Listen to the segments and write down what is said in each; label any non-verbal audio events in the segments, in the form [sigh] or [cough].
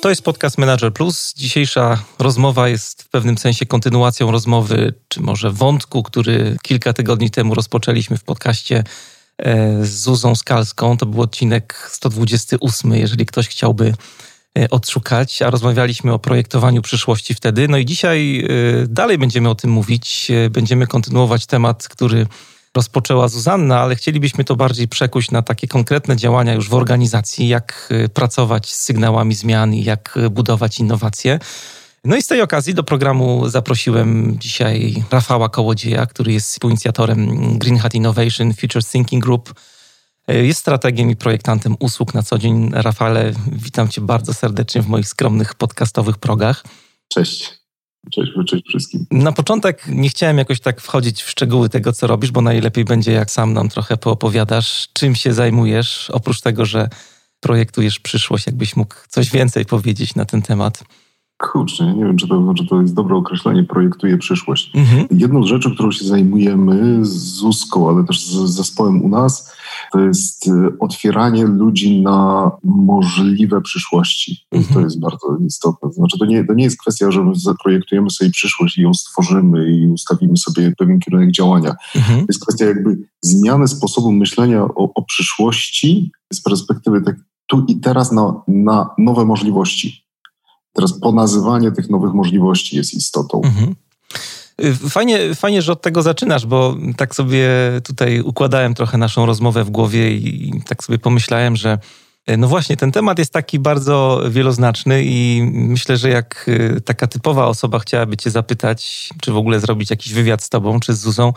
To jest podcast Manager Plus. Dzisiejsza rozmowa jest w pewnym sensie kontynuacją rozmowy, czy może wątku, który kilka tygodni temu rozpoczęliśmy w podcaście e, z Zuzą Skalską. To był odcinek 128, jeżeli ktoś chciałby e, odszukać, a rozmawialiśmy o projektowaniu przyszłości wtedy. No i dzisiaj e, dalej będziemy o tym mówić. Będziemy kontynuować temat, który rozpoczęła Zuzanna, ale chcielibyśmy to bardziej przekuć na takie konkretne działania już w organizacji, jak y, pracować z sygnałami zmian i jak y, budować innowacje. No i z tej okazji do programu zaprosiłem dzisiaj Rafała Kołodzieja, który jest współinicjatorem Green Hat Innovation Future Thinking Group. Y, jest strategiem i projektantem usług na co dzień. Rafale, witam cię bardzo serdecznie w moich skromnych podcastowych progach. Cześć. Cześć, cześć wszystkim. Na początek nie chciałem jakoś tak wchodzić w szczegóły tego, co robisz, bo najlepiej będzie, jak sam nam trochę poopowiadasz, czym się zajmujesz, oprócz tego, że projektujesz przyszłość, jakbyś mógł coś więcej powiedzieć na ten temat. Kurczę, nie wiem, czy to, czy to jest dobre określenie, projektuje przyszłość. Mhm. Jedną z rzeczy, którą się zajmujemy z ZUSką, ale też z zespołem u nas, to jest y, otwieranie ludzi na możliwe przyszłości. Mhm. To jest bardzo istotne. Znaczy, to nie, to nie jest kwestia, że my zaprojektujemy sobie przyszłość i ją stworzymy i ustawimy sobie pewien kierunek działania. Mhm. To jest kwestia jakby zmiany sposobu myślenia o, o przyszłości z perspektywy tak tu i teraz na, na nowe możliwości. Teraz ponazywanie tych nowych możliwości jest istotą. Mhm. Fajnie, fajnie, że od tego zaczynasz, bo tak sobie tutaj układałem trochę naszą rozmowę w głowie i tak sobie pomyślałem, że no właśnie, ten temat jest taki bardzo wieloznaczny i myślę, że jak y, taka typowa osoba chciałaby cię zapytać, czy w ogóle zrobić jakiś wywiad z tobą, czy z Zuzą,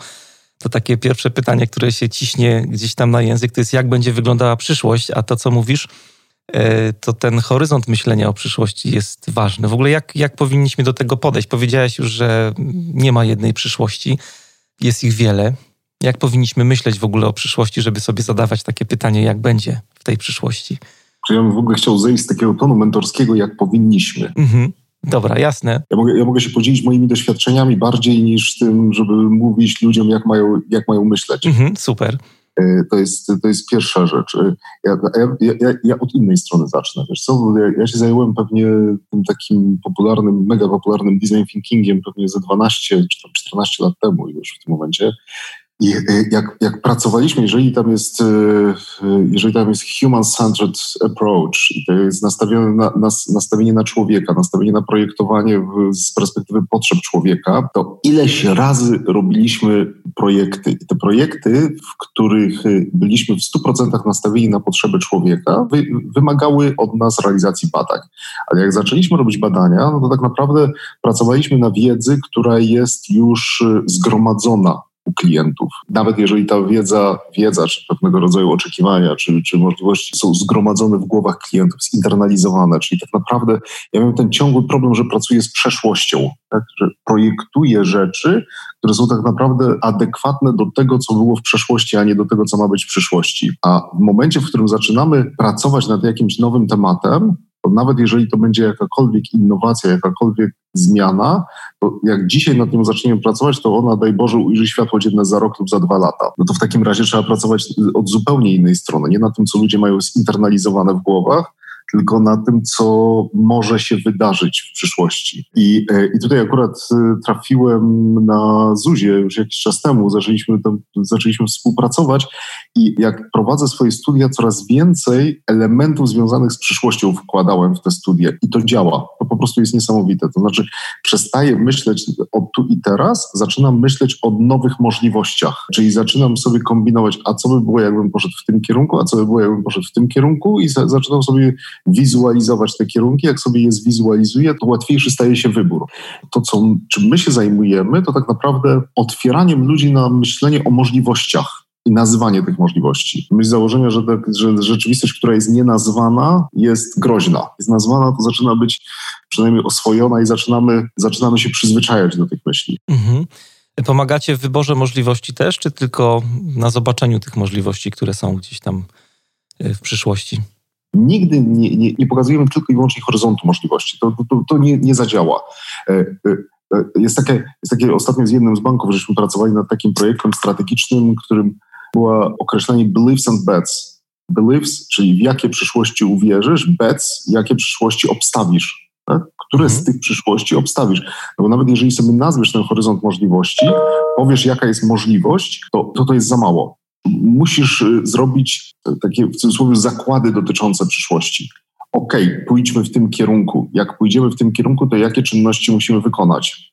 to takie pierwsze pytanie, które się ciśnie gdzieś tam na język, to jest jak będzie wyglądała przyszłość, a to, co mówisz, to ten horyzont myślenia o przyszłości jest ważny. W ogóle jak, jak powinniśmy do tego podejść? Powiedziałeś już, że nie ma jednej przyszłości, jest ich wiele. Jak powinniśmy myśleć w ogóle o przyszłości, żeby sobie zadawać takie pytanie, jak będzie w tej przyszłości? Czy ja bym w ogóle chciał zejść z takiego tonu mentorskiego, jak powinniśmy. Mhm. Dobra, jasne. Ja mogę, ja mogę się podzielić moimi doświadczeniami bardziej niż tym, żeby mówić ludziom, jak mają, jak mają myśleć. Mhm, super. E, to jest, to jest pierwsza rzecz. E, ja, ja, ja, ja od innej strony zacznę. Wiesz co? Ja, się zająłem pewnie tym takim popularnym, mega popularnym design thinkingiem pewnie ze 12 czy 14 lat temu już w tym momencie. I y, jak, jak pracowaliśmy, jeżeli tam jest, y, y, jeżeli tam jest human-centered approach i to jest na, na, nastawienie na człowieka, nastawienie na projektowanie w, z perspektywy potrzeb człowieka, to ileś razy robiliśmy projekty. I te projekty, w których byliśmy w 100% nastawieni na potrzeby człowieka, wy, wymagały od nas realizacji badań. Ale jak zaczęliśmy robić badania, no to tak naprawdę pracowaliśmy na wiedzy, która jest już zgromadzona u klientów. Nawet jeżeli ta wiedza, wiedza czy pewnego rodzaju oczekiwania, czy, czy możliwości są zgromadzone w głowach klientów, zinternalizowane, czyli tak naprawdę ja mam ten ciągły problem, że pracuję z przeszłością, tak? że projektuję rzeczy, które są tak naprawdę adekwatne do tego, co było w przeszłości, a nie do tego, co ma być w przyszłości. A w momencie, w którym zaczynamy pracować nad jakimś nowym tematem, nawet jeżeli to będzie jakakolwiek innowacja, jakakolwiek zmiana, to jak dzisiaj nad nią zaczniemy pracować, to ona, daj Boże, ujrzy światło dzienne za rok lub za dwa lata. No to w takim razie trzeba pracować od zupełnie innej strony, nie na tym, co ludzie mają zinternalizowane w głowach, tylko na tym, co może się wydarzyć w przyszłości. I, e, i tutaj akurat e, trafiłem na Zuzie już jakiś czas temu, zaczęliśmy, tam, zaczęliśmy współpracować i jak prowadzę swoje studia, coraz więcej elementów związanych z przyszłością wkładałem w te studia i to działa. To po prostu jest niesamowite. To znaczy przestaję myśleć od tu i teraz, zaczynam myśleć o nowych możliwościach, czyli zaczynam sobie kombinować, a co by było, jakbym poszedł w tym kierunku, a co by było, jakbym poszedł w tym kierunku i zaczynam sobie wizualizować te kierunki. Jak sobie je zwizualizuję, to łatwiejszy staje się wybór. To, co, czym my się zajmujemy, to tak naprawdę otwieraniem ludzi na myślenie o możliwościach i nazywanie tych możliwości. Myśl założenia, że, tak, że rzeczywistość, która jest nienazwana, jest groźna. Jest nazwana, to zaczyna być przynajmniej oswojona i zaczynamy, zaczynamy się przyzwyczajać do tych myśli. Mhm. Pomagacie w wyborze możliwości też, czy tylko na zobaczeniu tych możliwości, które są gdzieś tam w przyszłości? Nigdy nie, nie, nie pokazujemy tylko i wyłącznie horyzontu możliwości. To, to, to nie, nie zadziała. Jest takie, jest takie ostatnio z jednym z banków, żeśmy pracowali nad takim projektem strategicznym, którym było określenie beliefs and bets. Beliefs, czyli w jakie przyszłości uwierzysz, bets, jakie przyszłości obstawisz. Tak? Które z mhm. tych przyszłości obstawisz? No bo nawet jeżeli sobie nazwiesz ten horyzont możliwości, powiesz jaka jest możliwość, to to, to jest za mało. Musisz y, zrobić takie w cudzysłowie zakłady dotyczące przyszłości. Okay, pójdźmy w tym kierunku. Jak pójdziemy w tym kierunku, to jakie czynności musimy wykonać?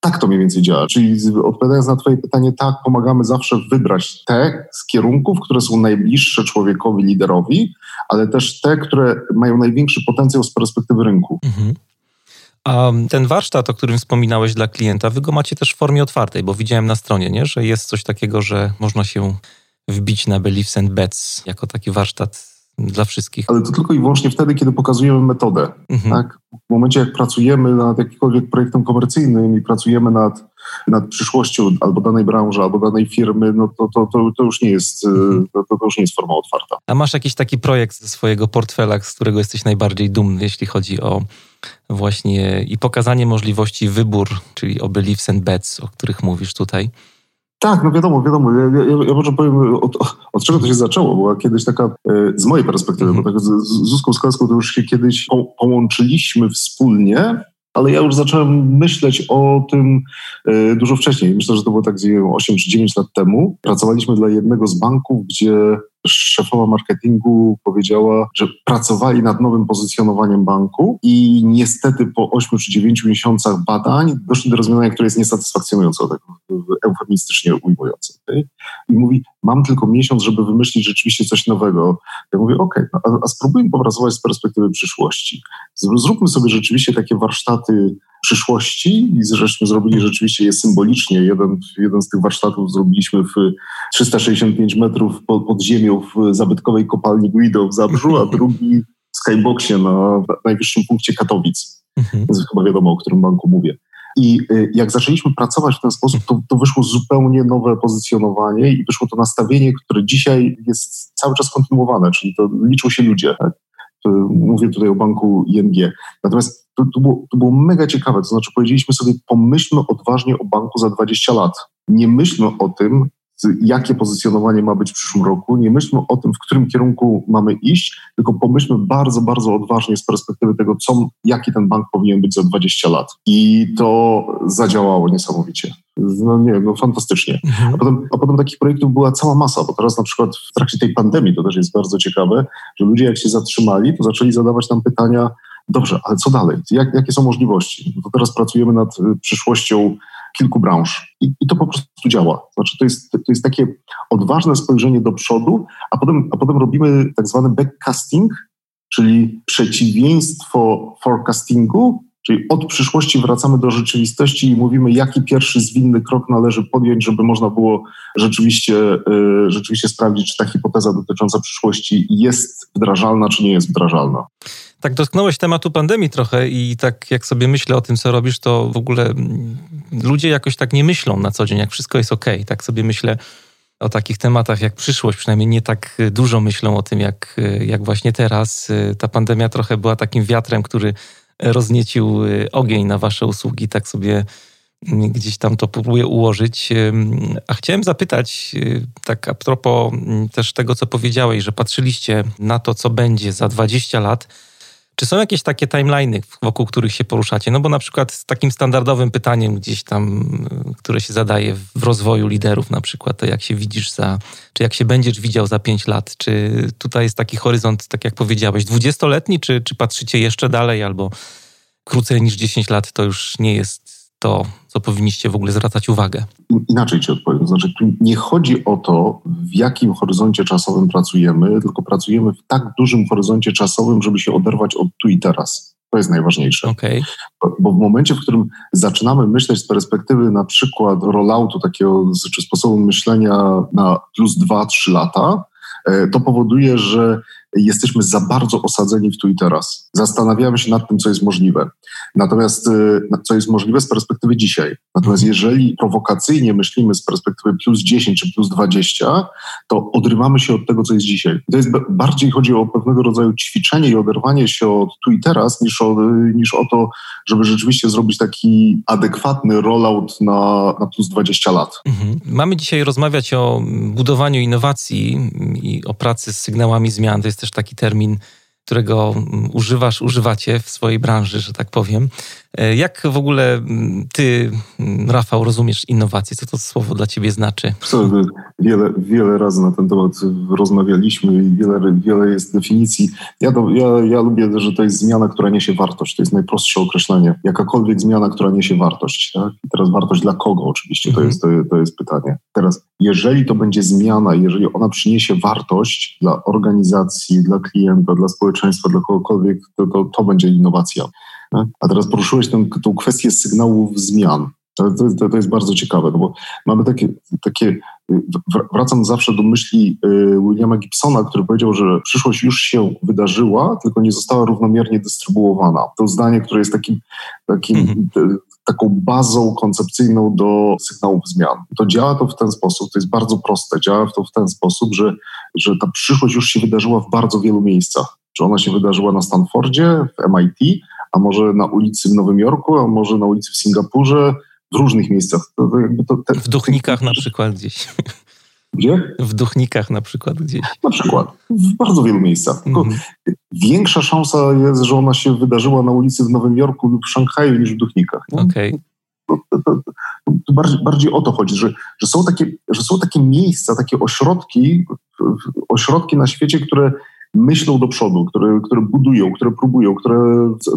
Tak to mniej więcej działa. Czyli odpowiadając na Twoje pytanie, tak, pomagamy zawsze wybrać te z kierunków, które są najbliższe człowiekowi, liderowi, ale też te, które mają największy potencjał z perspektywy rynku. Mhm. A ten warsztat, o którym wspominałeś dla klienta, wy go macie też w formie otwartej, bo widziałem na stronie, nie? że jest coś takiego, że można się wbić na Beliefs and Bets jako taki warsztat dla wszystkich. Ale to tylko i wyłącznie wtedy, kiedy pokazujemy metodę. Mhm. Tak? W momencie, jak pracujemy nad jakimkolwiek projektem komercyjnym i pracujemy nad, nad przyszłością albo danej branży, albo danej firmy, no to, to, to, to już nie jest, mhm. to, to już nie jest forma otwarta. A masz jakiś taki projekt ze swojego portfela, z którego jesteś najbardziej dumny, jeśli chodzi o właśnie i pokazanie możliwości wybór, czyli o beliefs and bets, o których mówisz tutaj? Tak, no wiadomo, wiadomo. Ja, ja, ja może powiem, od, od, czego to się zaczęło. Była kiedyś taka, e, z mojej perspektywy, mm -hmm. bo tak z, z Zuzką Skalską to już się kiedyś po, połączyliśmy wspólnie, ale ja już zacząłem myśleć o tym e, dużo wcześniej. Myślę, że to było tak 8 czy 9 lat temu. Pracowaliśmy dla jednego z banków, gdzie szefowa marketingu powiedziała, że pracowali nad nowym pozycjonowaniem banku i niestety po 8 czy 9 miesiącach badań doszli do rozwiązania, które jest niesatysfakcjonujące, tak eufemistycznie ujmujące. I mówi, mam tylko miesiąc, żeby wymyślić rzeczywiście coś nowego. Ja mówię, okej, okay, no, a, a spróbujmy popracować z perspektywy przyszłości. Zróbmy sobie rzeczywiście takie warsztaty przyszłości i zresztą zrobili rzeczywiście je symbolicznie. Jeden, jeden z tych warsztatów zrobiliśmy w 365 metrów pod, pod ziemią w zabytkowej kopalni Guido w Zabrzu, a [laughs] drugi w skyboxie na najwyższym punkcie Katowic. Mhm. Więc chyba wiadomo, o którym banku mówię. I y, jak zaczęliśmy pracować w ten sposób, to, to, wyszło zupełnie nowe pozycjonowanie i wyszło to nastawienie, które dzisiaj jest cały czas kontynuowane, czyli to liczą się ludzie. Tak? Mówię tutaj o banku ING. Natomiast to, to, było, to było mega ciekawe. To znaczy powiedzieliśmy sobie, pomyślmy odważnie o banku za 20 lat. Nie myślmy o tym, jakie pozycjonowanie ma być w przyszłym roku. Nie myślmy o tym, w którym kierunku mamy iść, tylko pomyślmy bardzo, bardzo odważnie z perspektywy tego, co, jaki ten bank powinien być za 20 lat. I to zadziałało niesamowicie. No nie, no fantastycznie. Mhm. A, potem, a potem takich projektów była cała masa, bo teraz na przykład w trakcie tej pandemii, to też jest bardzo ciekawe, że ludzie jak się zatrzymali, to zaczęli zadawać nam pytania, dobrze, ale co dalej? Jak, jakie są możliwości? To teraz pracujemy nad y, przyszłością kilku branż i, i, to po prostu działa. Znaczy to jest, to jest takie odważne spojrzenie do przodu, a potem, a potem robimy tak zwany backcasting, czyli przeciwieństwo forecastingu, Czyli od przyszłości wracamy do rzeczywistości i mówimy, jaki pierwszy zwinny krok należy podjąć, żeby można było rzeczywiście, y, rzeczywiście sprawdzić, czy ta hipoteza dotycząca przyszłości jest wdrażalna, czy nie jest wdrażalna. Tak, dotknąłeś tematu pandemii trochę i tak jak sobie myślę o tym, co robisz, to w ogóle mm, ludzie jakoś tak nie myślą na co dzień, jak wszystko jest ok. Tak sobie myślę o takich tematach jak przyszłość, przynajmniej nie tak dużo myślą o tym, jak, jak właśnie teraz. Ta pandemia trochę była takim wiatrem, który rozniecił ogień na wasze usługi, tak sobie mm, gdzieś tam to próbuję ułożyć. A chciałem zapytać, y, tak a propos mm, też tego, co powiedziałeś, że patrzyliście na to, co będzie za 20 lat. Czy są jakieś takie timeliny, wokół których się poruszacie? No bo na przykład takim standardowym pytaniem gdzieś tam, które się zadaje w rozwoju liderów na przykład, to jak się widzisz za, czy jak się będziesz widział za pięć lat? Czy tutaj jest taki horyzont, tak jak powiedziałeś, dwudziestoletni, czy, czy patrzycie jeszcze dalej albo krócej niż 10 lat to już nie jest to, co powinniście w ogóle zwracać uwagę? Inaczej ci odpowiem. Znaczy, tu nie chodzi o to, w jakim horyzoncie czasowym pracujemy, tylko pracujemy w tak dużym horyzoncie czasowym, żeby się oderwać od tu i teraz. To jest najważniejsze. Okay. Bo, bo w momencie, w którym zaczynamy myśleć z perspektywy na przykład rolloutu, takiego czy sposobu myślenia na plus 2-3 lata, e, to powoduje, że jesteśmy za bardzo osadzeni w tu i teraz. Zastanawiamy się nad tym, co jest możliwe. Natomiast y, co jest możliwe z perspektywy dzisiaj. Natomiast mhm. jeżeli prowokacyjnie myślimy z perspektywy plus 10 czy plus 20, to odrywamy się od tego, co jest dzisiaj. To jest bardziej chodzi o pewnego rodzaju ćwiczenie i oderwanie się od tu i teraz, niż o, niż o to, żeby rzeczywiście zrobić taki adekwatny rollout na, na plus 20 lat. Mhm. Mamy dzisiaj rozmawiać o budowaniu innowacji i o pracy z sygnałami zmian. To jest też taki termin którego mm, używasz, używacie w swojej branży, że tak powiem. E, jak w ogóle mm, ty, mm, Rafał, rozumiesz innowacje? Co to słowo dla ciebie znaczy? Wiele, wiele razy na ten temat rozmawialiśmy i wiele, wiele jest definicji. Ja, ja, ja lubię, że to jest zmiana, która niesie wartość. To jest najprostsze określenie. Jakakolwiek zmiana, która niesie wartość. Tak? I teraz wartość dla kogo oczywiście, to, mhm. jest, to, to jest pytanie. Teraz, jeżeli to będzie zmiana, jeżeli ona przyniesie wartość dla organizacji, dla klienta, dla społeczeństwa, dla kogokolwiek, to, to, to będzie innowacja. A teraz poruszyłeś tę, kwestię sygnałów zmian. To, to, to, jest bardzo ciekawe, no bo mamy takie, takie, wracam zawsze do myśli y, Williama Gibsona, który powiedział, że przyszłość już się wydarzyła, tylko nie została równomiernie dystrybuowana. To zdanie, które jest takim, takim mhm. taką bazą koncepcyjną do sygnałów zmian. To działa to w ten sposób, to jest bardzo proste, działa to w ten sposób, że, że ta przyszłość już się wydarzyła w bardzo wielu miejscach. Czy ona się wydarzyła na Stanfordzie, w MIT, a może na ulicy w Nowym Jorku, a może na ulicy w Singapurze, w różnych miejscach. To, to to, w Duchnikach na przykład gdzieś. Gdzie? W Duchnikach na przykład gdzieś. Na przykład. W bardzo wielu miejscach. Mm. Większa szansa jest, że ona się wydarzyła na ulicy w Nowym Jorku lub w Szanghaju niż w Duchnikach. Okej. Okay. bardziej, bardziej o to chodzi, że, że, są takie, że są takie miejsca, takie ośrodki, ośrodki na świecie, które myślą do przodu, które, które budują, które próbują, które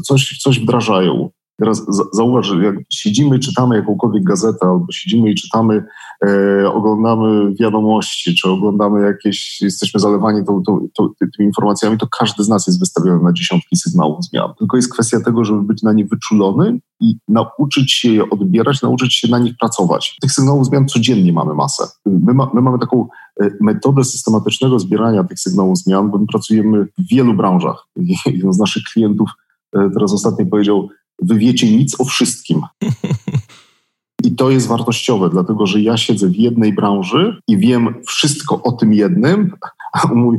coś, coś wdrażają. Teraz zauważ, jak siedzimy, czytamy jakąkolwiek gazetę, albo siedzimy i czytamy, e, oglądamy wiadomości, czy oglądamy jakieś, jesteśmy zalewani tą, tą, tą, tymi informacjami, to każdy z nas jest wystawiony na dziesiątki sygnałów zmian. Tylko jest kwestia tego, żeby być na nie wyczulony i nauczyć się je odbierać, nauczyć się na nich pracować. Tych sygnałów zmian codziennie mamy masę. My, ma, my mamy taką e, metodę systematycznego zbierania tych sygnałów zmian, bo my pracujemy w wielu branżach. [laughs] Jeden z naszych klientów e, teraz ostatnio powiedział, wy wiecie nic o wszystkim. I to jest wartościowe, dlatego że ja siedzę w jednej branży i wiem wszystko o tym jednym, a mówi,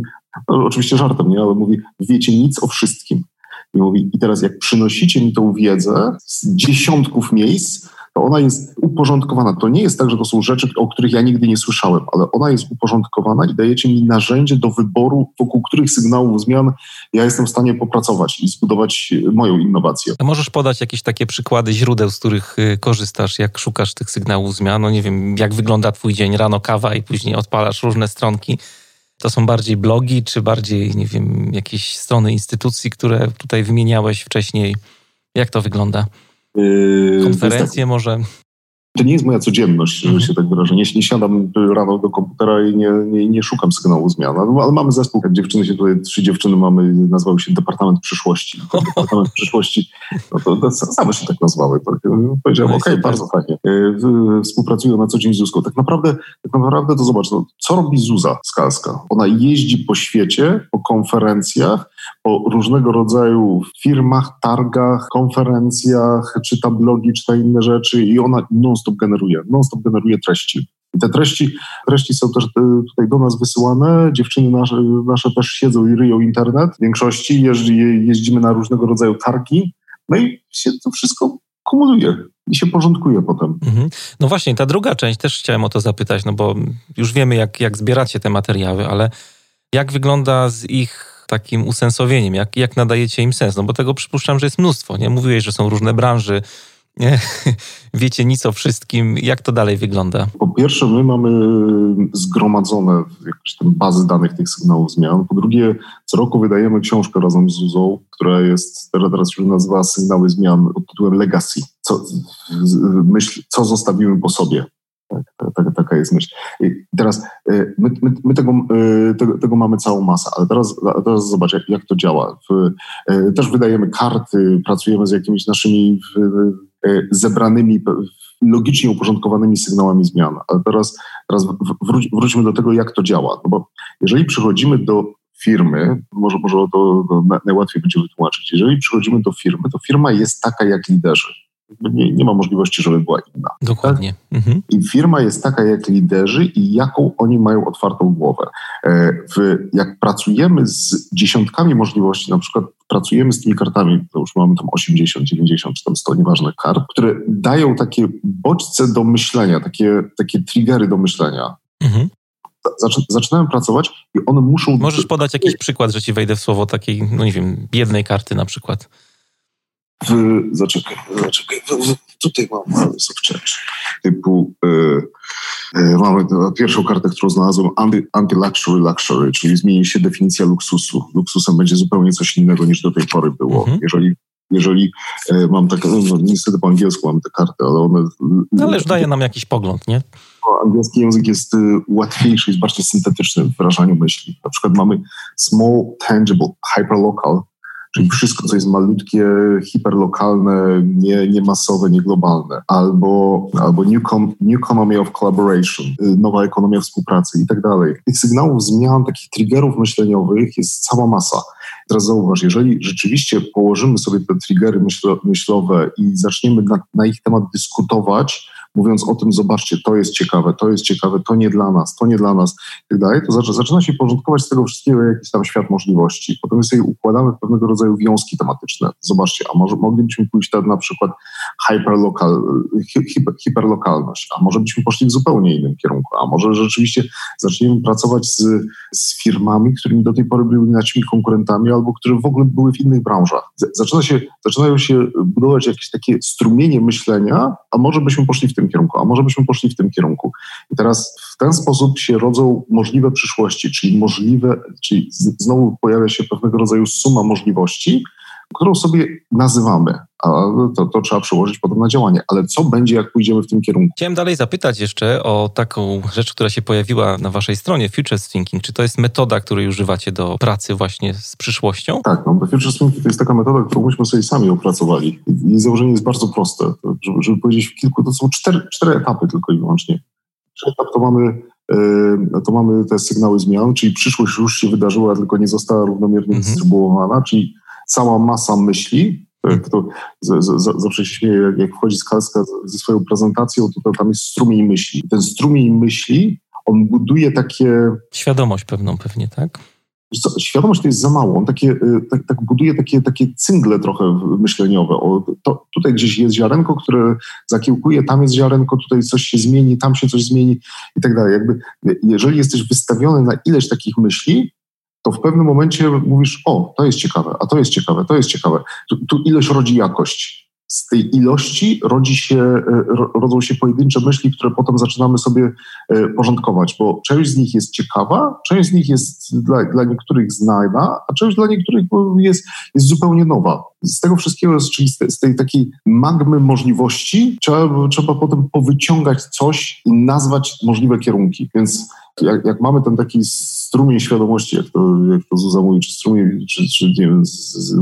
no, oczywiście żartem, nie, ale mówi, wiecie nic o wszystkim. I mówi, i teraz jak przynosicie mi tą wiedzę z dziesiątków miejsc, ona jest uporządkowana. To nie jest tak, że to są rzeczy, o których ja nigdy nie słyszałem, ale ona jest uporządkowana i dajecie mi narzędzie do wyboru, wokół których sygnałów zmian ja jestem w stanie popracować i zbudować moją innowację. A możesz podać jakieś takie przykłady źródeł, z których y, korzystasz, jak szukasz tych sygnałów zmian? No nie wiem, jak wygląda twój dzień, rano kawa i później odpalasz różne stronki. To są bardziej blogi, czy bardziej, nie wiem, jakieś strony instytucji, które tutaj wymieniałeś wcześniej? Jak to wygląda? Yy, Konferencje tak, może? To nie jest moja codzienność, że mhm. się tak wyrażę. Nie, nie siadam rano do komputera i nie, nie, nie szukam sygnału zmian. Ale mamy zespół, jak dziewczyny się tutaj, trzy dziewczyny mamy, nazwały się Departament Przyszłości. [laughs] Departament Przyszłości, no to, to same się tak nazwały. Tak? Powiedziałem, okej, okay, bardzo fajnie. Yy, współpracują na co dzień z ZUSką. Tak naprawdę, tak naprawdę to zobacz, no, co robi Zuza Skalska? Ona jeździ po świecie, po konferencjach, po różnego rodzaju firmach, targach, konferencjach, czy tablogi, czy te inne rzeczy i ona non-stop generuje, non-stop generuje treści. I te treści, treści są też e, tutaj do nas wysyłane. Dziewczyny nasze, nasze też siedzą i ryją internet. W większości jeździ, jeździmy na różnego rodzaju targi. No i się to wszystko kumuluje i się porządkuje potem. Mhm. No właśnie, ta druga część też chciałem o to zapytać, no bo już wiemy, jak, jak zbieracie te materiały, ale jak wygląda z ich takim usensowieniem? Jak, jak nadajecie im sens? No bo tego przypuszczam, że jest mnóstwo. Nie mówiłeś, że są różne branże. [laughs] Wiecie nic o wszystkim. Jak to dalej wygląda? Po pierwsze, my mamy zgromadzone jakieś tam bazy danych tych sygnałów zmian. Po drugie, co roku wydajemy książkę razem z Zuzą, która jest, teraz już nazywa Sygnały Zmian pod tytułem Legacy. Co, myśl, co zostawimy po sobie. Tak, tak, taka jest myśl. I teraz y, my, my, my tego, y, tego, tego, mamy całą masę, ale teraz, teraz zobacz, jak, jak to działa. Y, też wydajemy karty, pracujemy z jakimiś naszymi zebranymi, logicznie uporządkowanymi sygnałami zmian. Ale teraz, teraz wróć, wróćmy do tego, jak to działa. No bo jeżeli przychodzimy do firmy, może, może to najłatwiej będzie wytłumaczyć, jeżeli przychodzimy do firmy, to firma jest taka jak liderzy. Nie, nie ma możliwości, żeby była inna. Dokładnie. Tak? Mhm. I firma jest taka jak liderzy i jaką oni mają otwartą głowę. E, w, jak pracujemy z dziesiątkami możliwości, na przykład pracujemy z tymi kartami, to już mamy tam 80, 90 czy tam 100, nieważne kart, które dają takie bodźce do myślenia, takie, takie triggery do myślenia. Mhm zaczynają pracować i one muszą... Możesz podać jakiś przykład, że ci wejdę w słowo takiej, no nie wiem, biednej karty na przykład. W, zaczekaj, zaczekaj. W, tutaj mam soft typu y, y, mamy pierwszą kartę, którą znalazłem anti-luxury luxury, czyli zmieni się definicja luksusu. Luksusem będzie zupełnie coś innego niż do tej pory było. Mhm. Jeżeli jeżeli e, mam tak, no, niestety po angielsku mam te karty, ale one... No ależ daje nam jakiś pogląd, nie? Angielski język jest y, łatwiejszy, jest bardziej syntetyczny w wyrażaniu myśli. Na przykład mamy small, tangible, hyperlocal, czyli wszystko, co jest malutkie, hiperlokalne, nie, nie masowe, nie globalne, albo, albo new, com, new economy of collaboration, y, nowa ekonomia współpracy i tak dalej. Tych sygnałów zmian, takich triggerów myśleniowych jest cała masa. Teraz zauważ, jeżeli rzeczywiście położymy sobie te triggery myślowe i zaczniemy na, na ich temat dyskutować, mówiąc o tym, zobaczcie, to jest ciekawe, to jest ciekawe, to nie dla nas, to nie dla nas i tak dalej, to zaczyna się porządkować z tego wszystkiego jakiś tam świat możliwości. Potem sobie układamy pewnego rodzaju wiązki tematyczne. Zobaczcie, a może moglibyśmy pójść na przykład hyperlokal, hiper, hiperlokalność, a może byśmy poszli w zupełnie innym kierunku, a może rzeczywiście zaczniemy pracować z, z firmami, którymi do tej pory były naszymi konkurentami albo które w ogóle były w innych branżach. Zaczyna się, zaczynają się budować jakieś takie strumienie myślenia, a może byśmy poszli w tym kierunku, a może byśmy poszli w tym kierunku. I teraz w ten sposób się rodzą możliwe przyszłości, czyli możliwe, czyli znowu pojawia się pewnego rodzaju suma możliwości, którą sobie nazywamy, to, to, trzeba przełożyć potem na działanie. Ale co będzie, jak pójdziemy w tym kierunku? Chciałem dalej zapytać jeszcze o taką rzecz, która się pojawiła na waszej stronie, Futures Thinking. Czy to jest metoda, której używacie do pracy właśnie z przyszłością? Tak, no, Futures Thinking to jest taka metoda, którą myśmy sobie sami opracowali. Jej założenie jest bardzo proste. Żeby, żeby powiedzieć w kilku, to są cztery, cztery etapy tylko i wyłącznie. Pierwszy etap to mamy yy, to mamy te sygnały zmian, czyli przyszłość już się wydarzyła, tylko nie została równomiernie mhm. dystrybuowana, czyli cała masa myśli, e, kto z, z, zawsze się śmieje, jak, jak wchodzi Skalska ze swoją prezentacją, to, to tam jest strumień myśli. Ten strumień myśli, on buduje takie... Świadomość pewną pewnie, tak? Co, świadomość to jest za mało. On takie, e, tak, tak, buduje takie, takie cyngle trochę myśleniowe. O, to, tutaj gdzieś jest ziarenko, które zakiełkuje, tam jest ziarenko, tutaj coś się zmieni, tam się coś zmieni i tak dalej. Jakby, jeżeli jesteś wystawiony na ileś takich myśli, to w pewnym momencie mówisz, o, to jest ciekawe, a to jest ciekawe, to jest ciekawe. Tu, tu ilość rodzi jakość. Z tej ilości rodzi się, e, rodzą się pojedyncze myśli, które potem zaczynamy sobie e, porządkować, bo część z nich jest ciekawa, część z nich jest dla, dla niektórych znana, a część dla niektórych jest, jest zupełnie nowa. Z tego wszystkiego, czyli z, z tej takiej magmy możliwości, trzeba, trzeba potem powyciągać coś i nazwać możliwe kierunki. Więc jak, jak mamy ten taki strumień świadomości, jak to, jak to Zuza mówi, czy strumień, czy, czy nie wiem,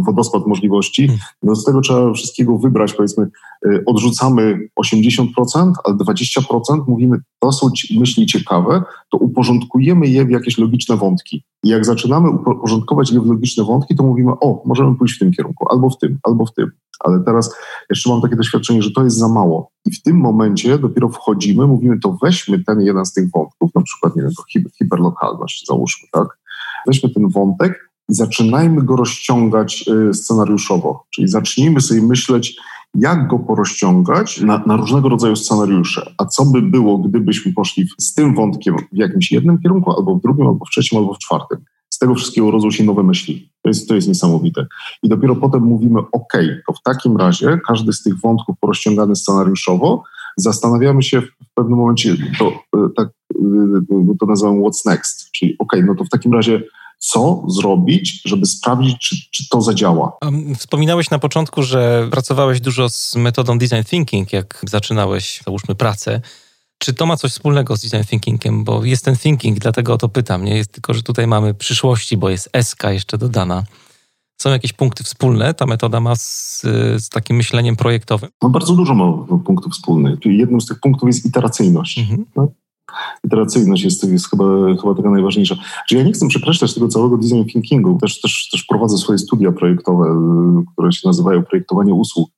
wodospad możliwości, hmm. no z tego trzeba wszystkiego wybrać, powiedzmy, y, odrzucamy 80%, ale 20% mówimy, to są myśli ciekawe, to uporządkujemy je w jakieś logiczne wątki. I jak zaczynamy uporządkować je w logiczne wątki, to mówimy, o, możemy pójść w tym kierunku, albo w tym, albo w tym. Ale teraz jeszcze mam takie doświadczenie, że to jest za mało. I w tym momencie dopiero wchodzimy, mówimy, to weźmy ten jeden z tych wątków, na przykład, nie wiem, to hiperlokalność, załóżmy, tak? Weźmy ten wątek i zaczynajmy go rozciągać y, scenariuszowo. Czyli zacznijmy sobie myśleć, jak go porozciągać na, na, różnego rodzaju scenariusze. A co by było, gdybyśmy poszli z tym wątkiem w jakimś jednym kierunku, albo w drugim, albo w trzecim, albo w czwartym. Z tego wszystkiego rodzą się nowe myśli. To jest, to jest niesamowite. I dopiero potem mówimy, OK, to w takim razie każdy z tych wątków porozciągany scenariuszowo, zastanawiamy się w pewnym momencie, to, e, tak, e, to nazywam what's next, czyli OK, no to w takim razie co zrobić, żeby sprawdzić, czy, czy to zadziała. Wspominałeś na początku, że pracowałeś dużo z metodą design thinking, jak zaczynałeś, załóżmy, pracę. Czy to ma coś wspólnego z design thinkingiem? Bo jest ten thinking, dlatego o to pytam. Nie jest tylko, że tutaj mamy przyszłości, bo jest SK jeszcze dodana. Są jakieś punkty wspólne ta metoda ma z, z takim myśleniem projektowym? No bardzo dużo ma punktów wspólnych. Jednym z tych punktów jest iteracyjność. Mhm. No? iteracyjność jest, jest chyba, chyba taka najważniejsza. Czyli ja nie chcę przekreślać tego całego design thinkingu. Też, też, też prowadzę swoje studia projektowe, które się nazywają projektowanie usług.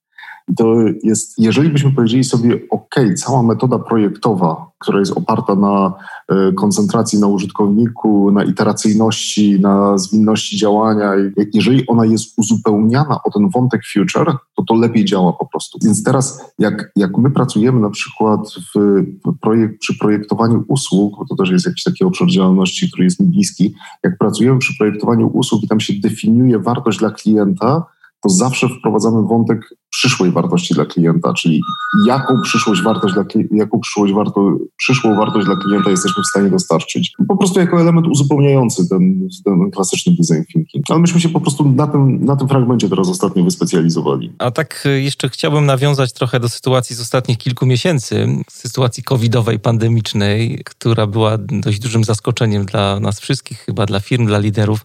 To jest, jeżeli byśmy powiedzieli sobie, OK, cała metoda projektowa, która jest oparta na e, koncentracji na użytkowniku, na iteracyjności, na zwinności działania, jeżeli ona jest uzupełniana o ten wątek future, to to lepiej działa po prostu. Więc teraz, jak, jak my pracujemy na przykład w projekt, przy projektowaniu usług, bo to też jest jakiś taki obszar działalności, który jest mi bliski, jak pracujemy przy projektowaniu usług i tam się definiuje wartość dla klienta, to zawsze wprowadzamy wątek przyszłej wartości dla klienta, czyli jaką przyszłość wartość dla, jaką przyszłość warto, przyszłą wartość dla klienta jesteśmy w stanie dostarczyć. Po prostu jako element uzupełniający ten, ten klasyczny design thinking. Ale myśmy się po prostu na tym, na tym fragmencie teraz ostatnio wyspecjalizowali. A tak e, jeszcze chciałbym nawiązać trochę do sytuacji z ostatnich kilku miesięcy, sytuacji covidowej, pandemicznej, która była dość dużym zaskoczeniem dla nas wszystkich, chyba dla firm, dla liderów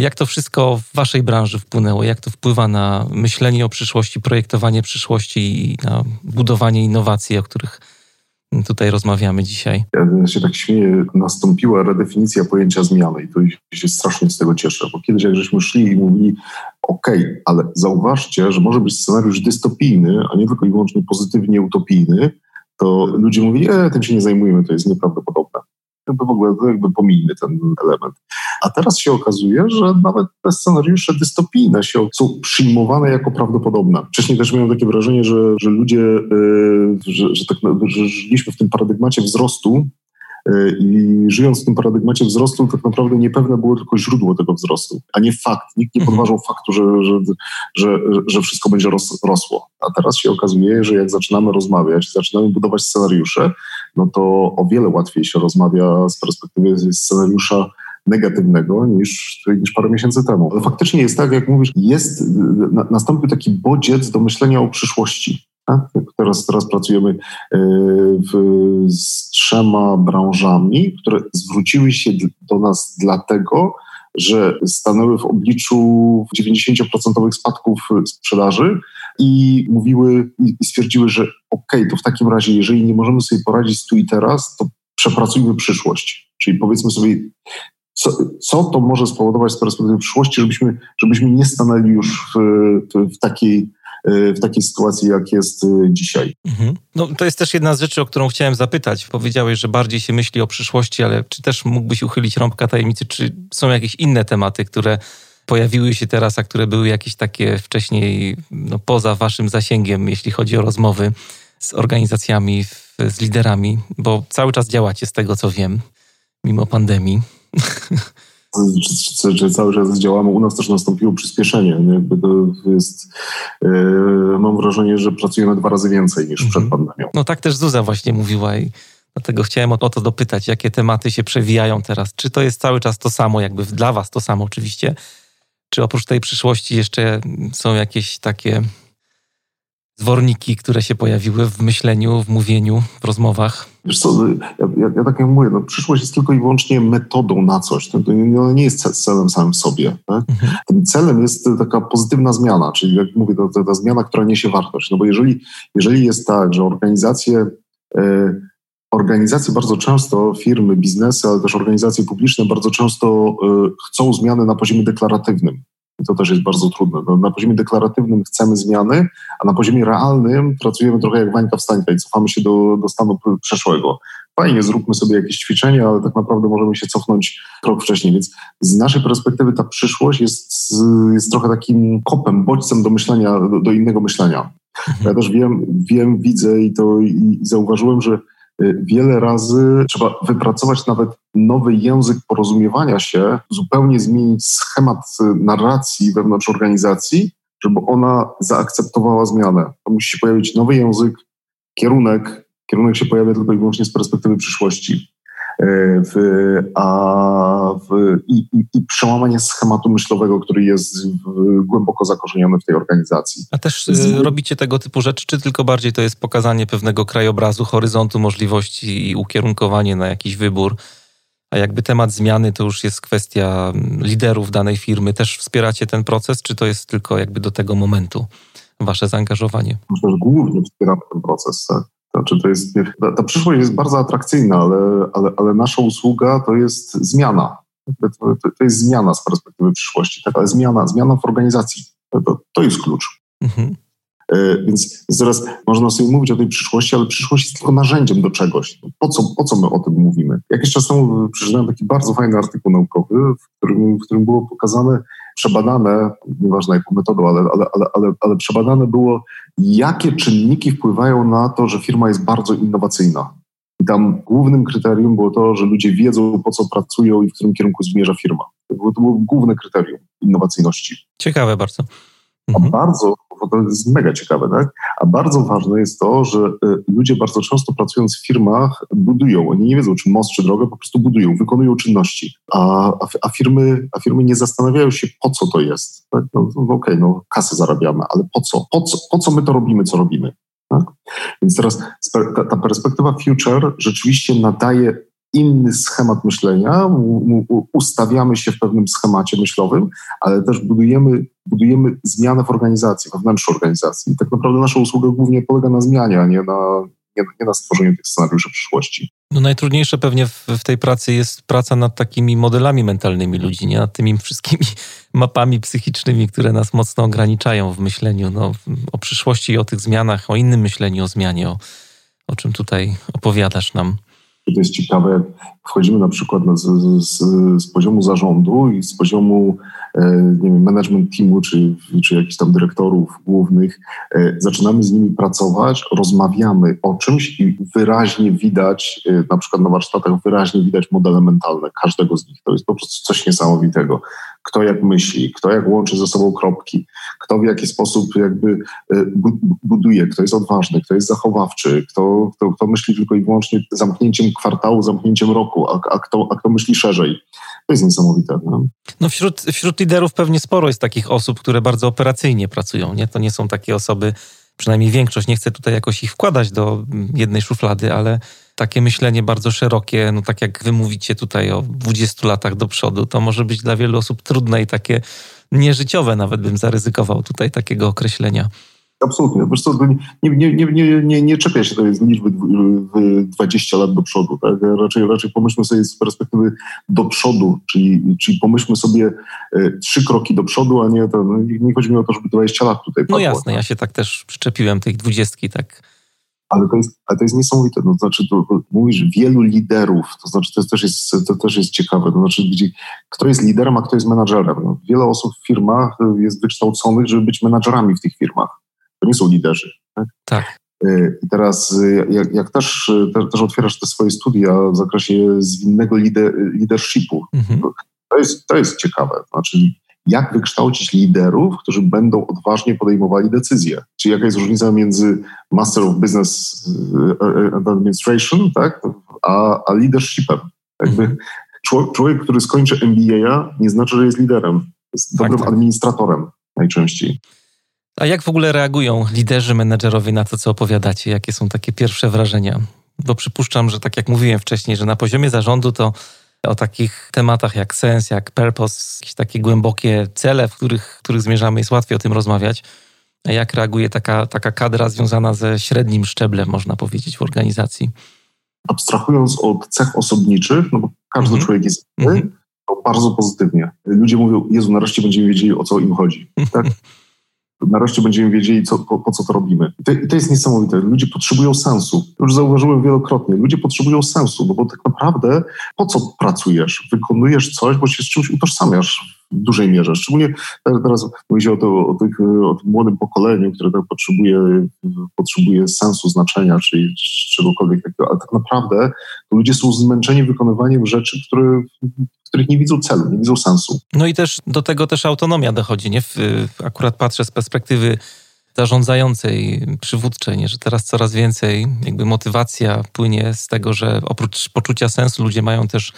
jak to wszystko w Waszej branży wpłynęło? Jak to wpływa na myślenie o przyszłości, projektowanie przyszłości i na budowanie innowacji, o których tutaj rozmawiamy dzisiaj? Ja się tak śmieję, nastąpiła redefinicja pojęcia zmiany i to się strasznie z tego cieszę, bo kiedyś jak żeśmy szli i mówili, OK, ale zauważcie, że może być scenariusz dystopijny, a nie tylko i wyłącznie pozytywnie utopijny, to ludzie mówili, e, tym się nie zajmujemy, to jest nieprawdopodobne jakby w ogóle jakby pomijmy ten element. A teraz się okazuje, że nawet te scenariusze dystopijne się, są przyjmowane jako prawdopodobne. Wcześniej też miałem takie wrażenie, że, że ludzie, yy, że, że, tak, że żyliśmy w tym paradygmacie wzrostu, yy, i żyjąc w tym paradygmacie wzrostu, tak naprawdę niepewne było tylko źródło tego wzrostu, a nie fakt. Nikt nie mhm. podważał faktu, że, że, że, że wszystko będzie ros, rosło. A teraz się okazuje, że jak zaczynamy rozmawiać, zaczynamy budować scenariusze, no to o wiele łatwiej się rozmawia z perspektywy scenariusza negatywnego niż, niż parę miesięcy temu. Ale faktycznie jest tak, jak mówisz, jest, na, nastąpił taki bodziec do myślenia o przyszłości. Tak? Teraz, teraz pracujemy e, w, z trzema branżami, które zwróciły się do nas dlatego, że stanęły w obliczu 90% spadków sprzedaży i mówiły i stwierdziły, że ok, to w takim razie, jeżeli nie możemy sobie poradzić tu i teraz, to przepracujmy przyszłość. Czyli powiedzmy sobie, co, co to może spowodować z perspektywy przyszłości, żebyśmy, żebyśmy nie stanęli już w, w, takiej w takiej sytuacji, jak jest dzisiaj. Mhm. No, to jest też jedna z rzeczy, o którą chciałem zapytać. Powiedziałeś, że bardziej się myśli o przyszłości, ale czy też mógłbyś uchylić rąbka tajemnicy, czy są jakieś inne tematy, które pojawiły się teraz, a które były jakieś takie wcześniej no, poza waszym zasięgiem, jeśli chodzi o rozmowy z organizacjami, z liderami, bo cały czas działacie z tego, co wiem, mimo pandemii. [laughs] Że cały czas działamy. U nas też nastąpiło przyspieszenie. Jakby jest, yy, mam wrażenie, że pracujemy dwa razy więcej niż przed mhm. pandemią. No tak też Zuza właśnie mówiła i dlatego chciałem o, o to dopytać, jakie tematy się przewijają teraz. Czy to jest cały czas to samo, jakby dla was to samo oczywiście, czy oprócz tej przyszłości jeszcze są jakieś takie zworniki, które się pojawiły w myśleniu, w mówieniu, w rozmowach? Wiesz co, ja, ja, ja tak jak mówię, no, przyszłość jest tylko i wyłącznie metodą na coś. To, to nie, nie jest celem samym sobie. Tak? Mhm. Tym celem jest taka pozytywna zmiana, czyli jak mówię, to, to, ta zmiana, która niesie wartość. No bo jeżeli, jeżeli jest tak, że organizacje y, organizacje bardzo często, firmy, biznesy, ale też organizacje publiczne bardzo często y, chcą zmiany na poziomie deklaratywnym. I to też jest bardzo trudne. No, na poziomie deklaratywnym chcemy zmiany, a na poziomie realnym pracujemy trochę jak wańka wstańka i cofamy się do, do stanu przeszłego. Fajnie, zróbmy sobie jakieś ćwiczenie, ale tak naprawdę możemy się cofnąć krok wcześniej. Więc z naszej perspektywy ta przyszłość jest, jest trochę takim kopem, bodźcem do myślenia, do, do innego myślenia. Ja też wiem, wiem widzę i to i zauważyłem, że wiele razy trzeba wypracować nawet nowy język porozumiewania się, zupełnie zmienić schemat y, narracji wewnątrz organizacji, żeby ona zaakceptowała zmianę. To musi się pojawić nowy język, kierunek. Kierunek się pojawia tylko i wyłącznie z perspektywy przyszłości. E, w, a w, i, i, przełamanie schematu myślowego, który jest w, głęboko zakorzeniony w tej organizacji. A też Z... Y, robicie tego typu rzeczy, czy tylko bardziej to jest pokazanie pewnego krajobrazu, horyzontu możliwości i ukierunkowanie na jakiś wybór? A jakby temat zmiany to już jest kwestia mm, liderów danej firmy. Też wspieracie ten proces, czy to jest tylko jakby do tego momentu wasze zaangażowanie? Myślę, że głównie wspieramy ten proces. Znaczy to jest, ta, przyszłość jest bardzo atrakcyjna, ale, ale, ale nasza usługa to jest zmiana. To, to, jest zmiana z perspektywy przyszłości, tak? ale zmiana, zmiana w organizacji. To, to jest klucz. Mhm. E, więc teraz można sobie mówić o tej przyszłości, ale przyszłość jest tylko narzędziem do czegoś. Po co, po co my o tym mówimy? Jakiś czas temu przeczytałem taki bardzo fajny artykuł naukowy, w którym, w którym było pokazane, przebadane, nieważne jaką metodą, ale, ale, ale, ale, ale przebadane było, jakie czynniki wpływają na to, że firma jest bardzo innowacyjna. I tam głównym kryterium było to, że ludzie wiedzą, po co pracują i w którym kierunku zmierza firma. To było, to było główne kryterium innowacyjności. Ciekawe bardzo. A mhm. bardzo, bo to jest mega ciekawe, tak? A bardzo ważne jest to, że y, ludzie bardzo często pracując w firmach budują. Oni nie wiedzą, czy most, czy drogę, po prostu budują, wykonują czynności. A, a, firmy, a firmy nie zastanawiają się, po co to jest. Tak? No, no okej, okay, no kasę zarabiamy, ale po co? Po co, po co my to robimy, co robimy? Tak? Więc teraz ta perspektywa future rzeczywiście nadaje inny schemat myślenia, ustawiamy się w pewnym schemacie myślowym, ale też budujemy, budujemy zmianę w organizacji, wewnątrz organizacji. I tak naprawdę nasza usługa głównie polega na zmianie, a nie na, nie, nie na stworzeniu tych scenariuszy przyszłości. No najtrudniejsze pewnie w, w, tej pracy jest praca nad takimi modelami mentalnymi ludzi, nie nad tymi wszystkimi [laughs] mapami psychicznymi, które nas mocno ograniczają w myśleniu no, o przyszłości, o tych zmianach, o innym myśleniu, o zmianie, o, o czym tutaj opowiadasz nam to jest ciekawe, wchodzimy na przykład z, z, z poziomu zarządu i z poziomu e, nie wiem, management teamu, czy, czy jakichś tam dyrektorów głównych, e, zaczynamy z nimi pracować, rozmawiamy o czymś i wyraźnie widać, e, na przykład na warsztatach wyraźnie widać modele mentalne każdego z nich. To jest po prostu coś niesamowitego kto jak myśli, kto jak łączy ze sobą kropki, kto w jaki sposób jakby e, buduje, kto jest odważny, kto jest zachowawczy, kto, kto, kto myśli tylko i wyłącznie zamknięciem kwartału, zamknięciem roku, a, a, kto, a kto myśli szerzej. To jest niesamowite. No, no wśród, wśród liderów pewnie sporo jest takich osób, które bardzo operacyjnie pracują. Nie? To nie są takie osoby, przynajmniej większość, nie chcę tutaj jakoś ich wkładać do jednej szuflady, ale takie myślenie bardzo szerokie, no tak jak wy mówicie tutaj o 20 latach do przodu, to może być dla wielu osób trudne i takie nieżyciowe, nawet bym zaryzykował tutaj takiego określenia. Absolutnie. Wiesz co, nie, nie, nie, nie, nie, nie czepia się tej liczby 20 lat do przodu. Tak? Raczej, raczej pomyślmy sobie z perspektywy do przodu, czyli, czyli pomyślmy sobie e, trzy kroki do przodu, a nie to, no, nie chodzi mi o to, żeby 20 lat tutaj padło. No jasne, ja się tak też przyczepiłem tych dwudziestki, tak ale to jest, ale to jest niesamowite. No, to znaczy, to, mówisz wielu liderów, to znaczy, to też jest, to też jest ciekawe. To znaczy, gdzie, kto jest liderem, a kto jest menadżerem. No, wiele osób w firmach jest wykształconych, żeby być menadżerami w tych firmach. To nie są liderzy. Tak. tak. Y, I teraz, y, jak, jak też, y, też otwierasz te swoje studia w zakresie zwinnego lider, leadershipu, mhm. to, jest, to jest ciekawe. Znaczy, jak wykształcić liderów, którzy będą odważnie podejmowali decyzje. Czyli jaka jest różnica między Master of Business e, e, Administration tak, a, a leadershipem. Jakby mhm. człowiek, który skończy MBA, nie znaczy, że jest liderem. Jest dobrym tak, tak. administratorem najczęściej. A jak w ogóle reagują liderzy, menedżerowie na to, co opowiadacie? Jakie są takie pierwsze wrażenia? Bo przypuszczam, że tak jak mówiłem wcześniej, że na poziomie zarządu to o takich tematach jak sens, jak purpose, jakieś takie głębokie cele, w których, których zmierzamy, jest łatwiej o tym rozmawiać. A jak reaguje taka, taka kadra związana ze średnim szczeblem, można powiedzieć, w organizacji? Abstrahując od cech osobniczych, no bo każdy mm -hmm. człowiek jest inny, mm -hmm. to bardzo pozytywnie. Ludzie mówią, Jezu, nareszcie będziemy wiedzieli, o co im chodzi. Tak? [laughs] nareszcie będziemy wiedzieli, co, po, po, co to robimy. I to, I to, jest niesamowite. Ludzie potrzebują sensu. Już zauważyłem wielokrotnie. Ludzie potrzebują sensu, no bo tak naprawdę po co pracujesz? Wykonujesz coś, bo się z czymś utożsamiasz w dużej mierze. Szczególnie teraz mówi się o, to, o, tych, o tym młodym pokoleniu, które tak potrzebuje, potrzebuje sensu, znaczenia, czyli czegokolwiek takiego, ale tak naprawdę ludzie są zmęczeni wykonywaniem rzeczy, które których nie widzą celu, nie widzą sensu. No i też do tego też autonomia dochodzi, nie? Akurat patrzę z perspektywy zarządzającej, przywódczej, nie? że teraz coraz więcej jakby motywacja płynie z tego, że oprócz poczucia sensu ludzie mają też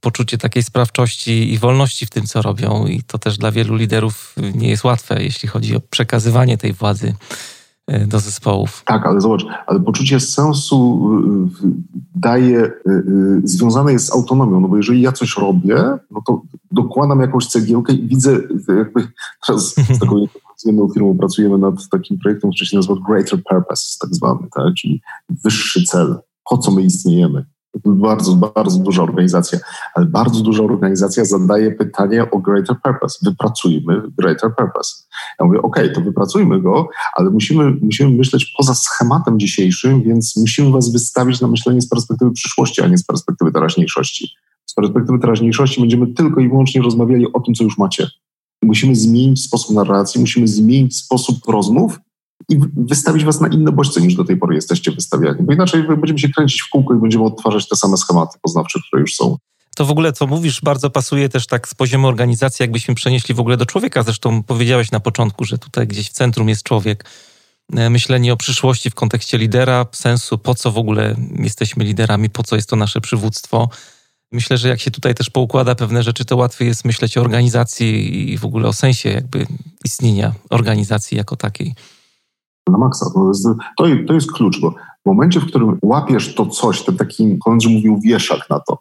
poczucie takiej sprawczości i wolności w tym, co robią i to też dla wielu liderów nie jest łatwe, jeśli chodzi o przekazywanie tej władzy E, do zespołów. Tak, ale zobacz, ale poczucie sensu y, daje, y, związane jest z autonomią, no bo jeżeli ja coś robię, no to dokładam jakąś cegiełkę i widzę jakby [laughs] teraz z z jedną firmą pracujemy nad takim projektem, który się nazywa Greater Purpose, tak zwany, tak? czyli wyższy cel, po co my istniejemy. Bardzo, bardzo duża organizacja, ale bardzo duża organizacja zadaje pytanie o greater purpose. Wypracujmy greater purpose. Ja mówię, OK, to wypracujmy go, ale musimy, musimy myśleć poza schematem dzisiejszym, więc musimy was wystawić na myślenie z perspektywy przyszłości, a nie z perspektywy teraźniejszości. Z perspektywy teraźniejszości będziemy tylko i wyłącznie rozmawiali o tym, co już macie. Musimy zmienić sposób narracji, musimy zmienić sposób rozmów i wystawić was na inne bodźce niż do tej pory jesteście wystawiani. Bo inaczej będziemy się kręcić w kółko i będziemy odtwarzać te same schematy poznawcze, które już są. To w ogóle, co mówisz, bardzo pasuje też tak z poziomu organizacji, jakbyśmy przenieśli w ogóle do człowieka. Zresztą powiedziałeś na początku, że tutaj gdzieś w centrum jest człowiek. E, myślenie o przyszłości w kontekście lidera, sensu, po co w ogóle jesteśmy liderami, po co jest to nasze przywództwo. Myślę, że jak się tutaj też poukłada pewne rzeczy, to łatwiej jest myśleć o organizacji i w ogóle o sensie jakby istnienia organizacji jako takiej na maksa. To jest, to, to jest klucz, bo w momencie, w którym łapiesz to coś, ten taki, Holendrzy mówił wieszak na to,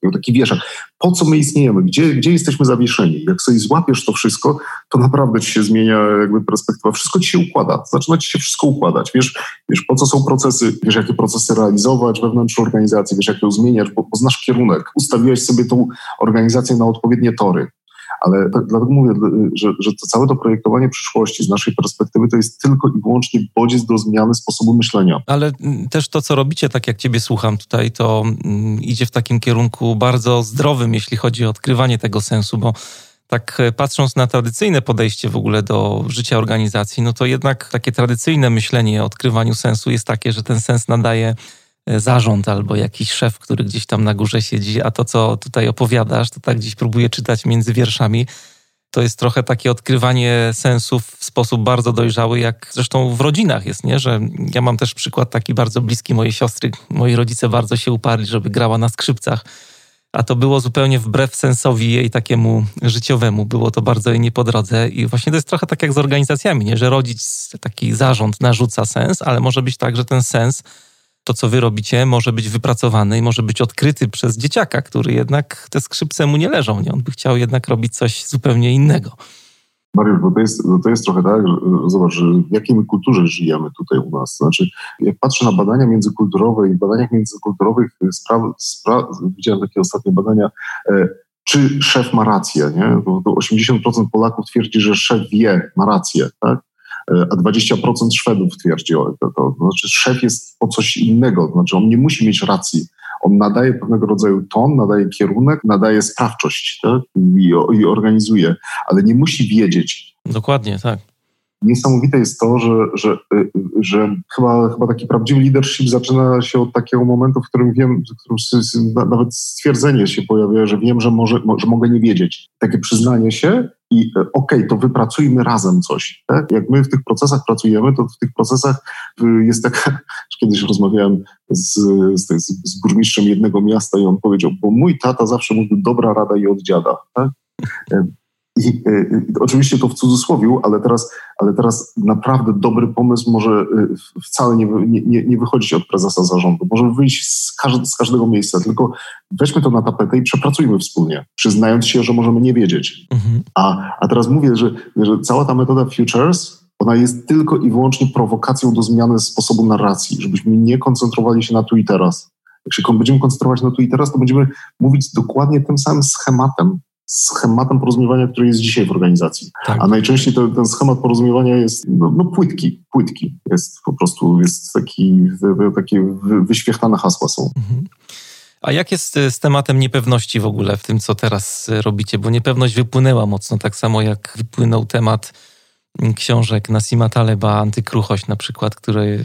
[laughs] taki wieszak. Po co my istniejemy? Gdzie, gdzie jesteśmy zawieszeni? Jak sobie złapiesz to wszystko, to naprawdę ci się zmienia jakby perspektywa. Wszystko ci się układa. Zaczyna ci się wszystko układać. Wiesz, wiesz po co są procesy, wiesz, jakie procesy realizować wewnątrz organizacji, wiesz, jak ją zmieniasz, bo, bo znasz kierunek. Ustawiłeś sobie tą organizację na odpowiednie tory. Ale tak, dlatego mówię, że, że to całe to projektowanie przyszłości z naszej perspektywy to jest tylko i wyłącznie bodziec do zmiany sposobu myślenia. Ale mm, też to, co robicie, tak jak ciebie słucham tutaj, to mm, idzie w takim kierunku bardzo zdrowym, jeśli chodzi o odkrywanie tego sensu, bo tak e, patrząc na tradycyjne podejście w ogóle do życia organizacji, no to jednak takie tradycyjne myślenie o odkrywaniu sensu jest takie, że ten sens nadaje zarząd albo jakiś szef, który gdzieś tam na górze siedzi, a to, co tutaj opowiadasz, to tak gdzieś próbuję czytać między wierszami. To jest trochę takie odkrywanie sensów w sposób bardzo dojrzały, jak zresztą w rodzinach jest, nie? Że ja mam też przykład taki bardzo bliski mojej siostry. Moi rodzice bardzo się uparli, żeby grała na skrzypcach, a to było zupełnie wbrew sensowi jej takiemu życiowemu. Było to bardzo jej nie po drodze i właśnie to jest trochę tak jak z organizacjami, nie? Że rodzic, taki zarząd narzuca sens, ale może być tak, że ten sens to, co wy robicie, może być wypracowany i może być odkryty przez dzieciaka, który jednak te skrzypce mu nie leżą. Nie? On by chciał jednak robić coś zupełnie innego. Mariusz, bo to jest, to jest trochę tak, że, zobacz, w jakiej my kulturze żyjemy tutaj u nas. Znaczy, jak patrzę na badania międzykulturowe i w badaniach międzykulturowych spraw, spraw, widziałem takie ostatnie badania, e, czy szef ma rację, nie? Bo 80% Polaków twierdzi, że szef wie, ma rację, tak? A 20% Szwedów twierdzi o to, to. Znaczy szef jest po coś innego, znaczy on nie musi mieć racji. On nadaje pewnego rodzaju ton, nadaje kierunek, nadaje sprawczość tak? I, i organizuje, ale nie musi wiedzieć. Dokładnie, tak niesamowite jest to, że, że, że chyba, chyba taki prawdziwy leadership zaczyna się od takiego momentu, w którym wiem, w którym nawet stwierdzenie się pojawia, że wiem, że, może, że mogę nie wiedzieć. Takie przyznanie się i e, okej, okay, to wypracujmy razem coś. Tak? Jak my w tych procesach pracujemy, to w tych procesach jest tak, [laughs] kiedyś rozmawiałem z, z, z burmistrzem jednego miasta i on powiedział, bo mój tata zawsze mówił dobra rada i od dziada. Tak? I, i, e, oczywiście to w cudzysłowie, ale teraz, ale teraz naprawdę dobry pomysł może wcale nie, nie, nie wychodzić od prezesa zarządu. Może wyjść z, każd z każdego miejsca, tylko weźmy to na tapetę i przepracujmy wspólnie, przyznając się, że możemy nie wiedzieć. Mhm. A, a teraz mówię, że, że cała ta metoda Futures, ona jest tylko i wyłącznie prowokacją do zmiany sposobu narracji, żebyśmy nie koncentrowali się na tu i teraz. Jak się będziemy koncentrować na tu i teraz, to będziemy mówić dokładnie tym samym schematem, schematem porozumiewania, który jest dzisiaj w organizacji. Tak. A najczęściej to, ten schemat porozumiewania jest no, no, płytki, płytki. Jest po prostu, jest taki, takie wyświechtane hasła są. Mhm. A jak jest z tematem niepewności w ogóle w tym, co teraz robicie? Bo niepewność wypłynęła mocno, tak samo jak wypłynął temat książek Nasima Taleba, Antykruchość na przykład, który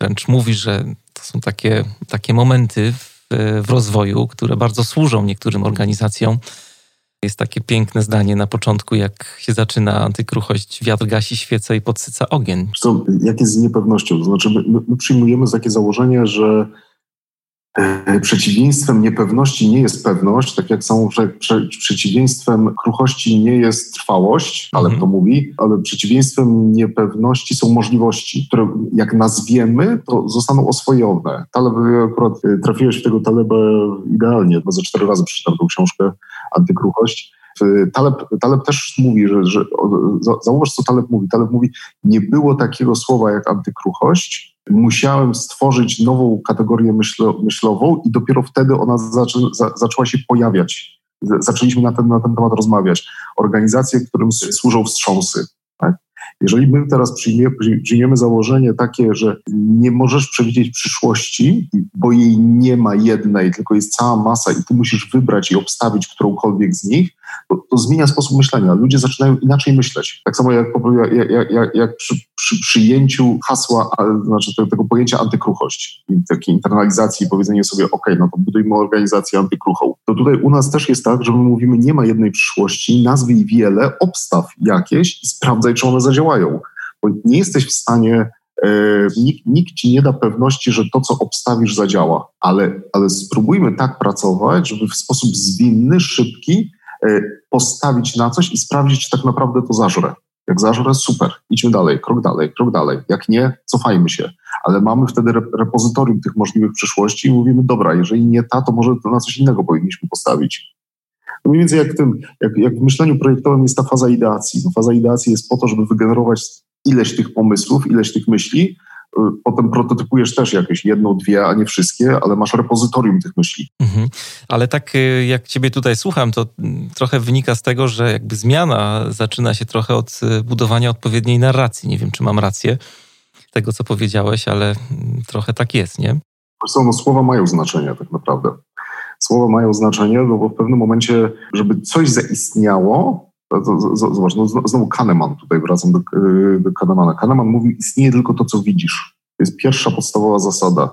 wręcz mówi, że to są takie, takie momenty w, w rozwoju, które bardzo służą niektórym organizacjom jest takie piękne zdanie na początku, jak się zaczyna antykruchość, wiatr gasi świecę i podsyca ogień. Co, jak jest z niepewnością? To znaczy, my, my przyjmujemy takie założenie, że przeciwieństwem niepewności nie jest pewność, tak jak samo że prze, przeciwieństwem kruchości nie jest trwałość, ale mhm. to mówi, ale przeciwieństwem niepewności są możliwości, które jak nazwiemy, to zostaną oswojone. Taleb, akurat e, trafiłeś w tego Taleba idealnie, bo za cztery razy przeczytałem tę książkę Antykruchość. Taleb, Taleb też mówi, że, że zauważ, co Taleb mówi. Taleb mówi, nie było takiego słowa jak antykruchość, musiałem stworzyć nową kategorię myślo, myślową i dopiero wtedy ona zaczę, za, zaczęła się pojawiać. Zaczęliśmy na ten, na ten temat rozmawiać. Organizacje, którym służą wstrząsy. Tak? Jeżeli my teraz przyjmiemy, przyjmiemy założenie takie, że nie możesz przewidzieć przyszłości, bo jej nie ma jednej, tylko jest cała masa i ty musisz wybrać i obstawić którąkolwiek z nich, to, to zmienia sposób myślenia. Ludzie zaczynają inaczej myśleć. Tak samo jak, jak, jak, jak przy, przy, przyjęciu hasła, znaczy tego pojęcia antykruchość takiej internalizacji i powiedzenie sobie, ok, no to budujmy organizację antykruchą. To tutaj u nas też jest tak, że my mówimy, nie ma jednej przyszłości, nazwij wiele, obstaw jakieś i sprawdzaj, czy one zadziałają. Bo nie jesteś w stanie e, Nikt, nikt, ci nie da pewności, że to, co obstawisz, zadziała, ale, ale spróbujmy tak pracować, żeby w sposób zwinny, szybki postawić na coś i sprawdzić, czy tak naprawdę to zażre. Jak zażre, super, idźmy dalej, krok dalej, krok dalej. Jak nie, cofajmy się. Ale mamy wtedy repozytorium tych możliwych przyszłości i mówimy, dobra, jeżeli nie ta, to może na coś innego powinniśmy postawić. No mniej więcej jak w, tym, jak, jak w myśleniu projektowym jest ta faza ideacji. No faza ideacji jest po to, żeby wygenerować ileś tych pomysłów, ileś tych myśli, Potem prototypujesz też jakieś jedną, dwie, a nie wszystkie, ale masz repozytorium tych myśli. Mhm. Ale tak y, jak ciebie tutaj słucham, to mm, trochę wynika z tego, że jakby zmiana zaczyna się trochę od y, budowania odpowiedniej narracji. Nie wiem, czy mam rację tego, co powiedziałeś, ale mm, trochę tak jest, nie? Zresztą no, słowa mają znaczenie tak naprawdę. Słowa mają znaczenie, no bo w pewnym momencie, żeby coś zaistniało, Zobacz, no znowu Kahneman, tutaj wracam do, y, do Kahnemana. Kahneman mówi, istnieje tylko to, co widzisz. To jest pierwsza podstawowa zasada.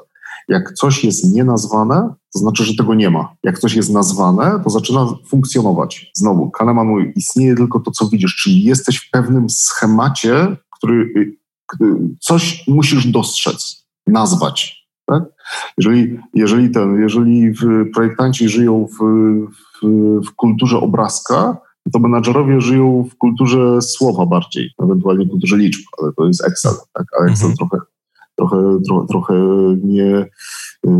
Jak coś jest nienazwane, to znaczy, że tego nie ma. Jak coś jest nazwane, to zaczyna funkcjonować. Znowu, Kahneman mówi, istnieje tylko to, co widzisz, czyli jesteś w pewnym schemacie, który y, y, coś musisz dostrzec, nazwać. Tak? Jeżeli, jeżeli, ten, jeżeli projektanci żyją w, w, w kulturze obrazka, to menadżerowie żyją w kulturze słowa bardziej, ewentualnie w kulturze liczb, ale to jest Excel, tak? a Excel mhm. trochę, trochę, trochę, trochę nie,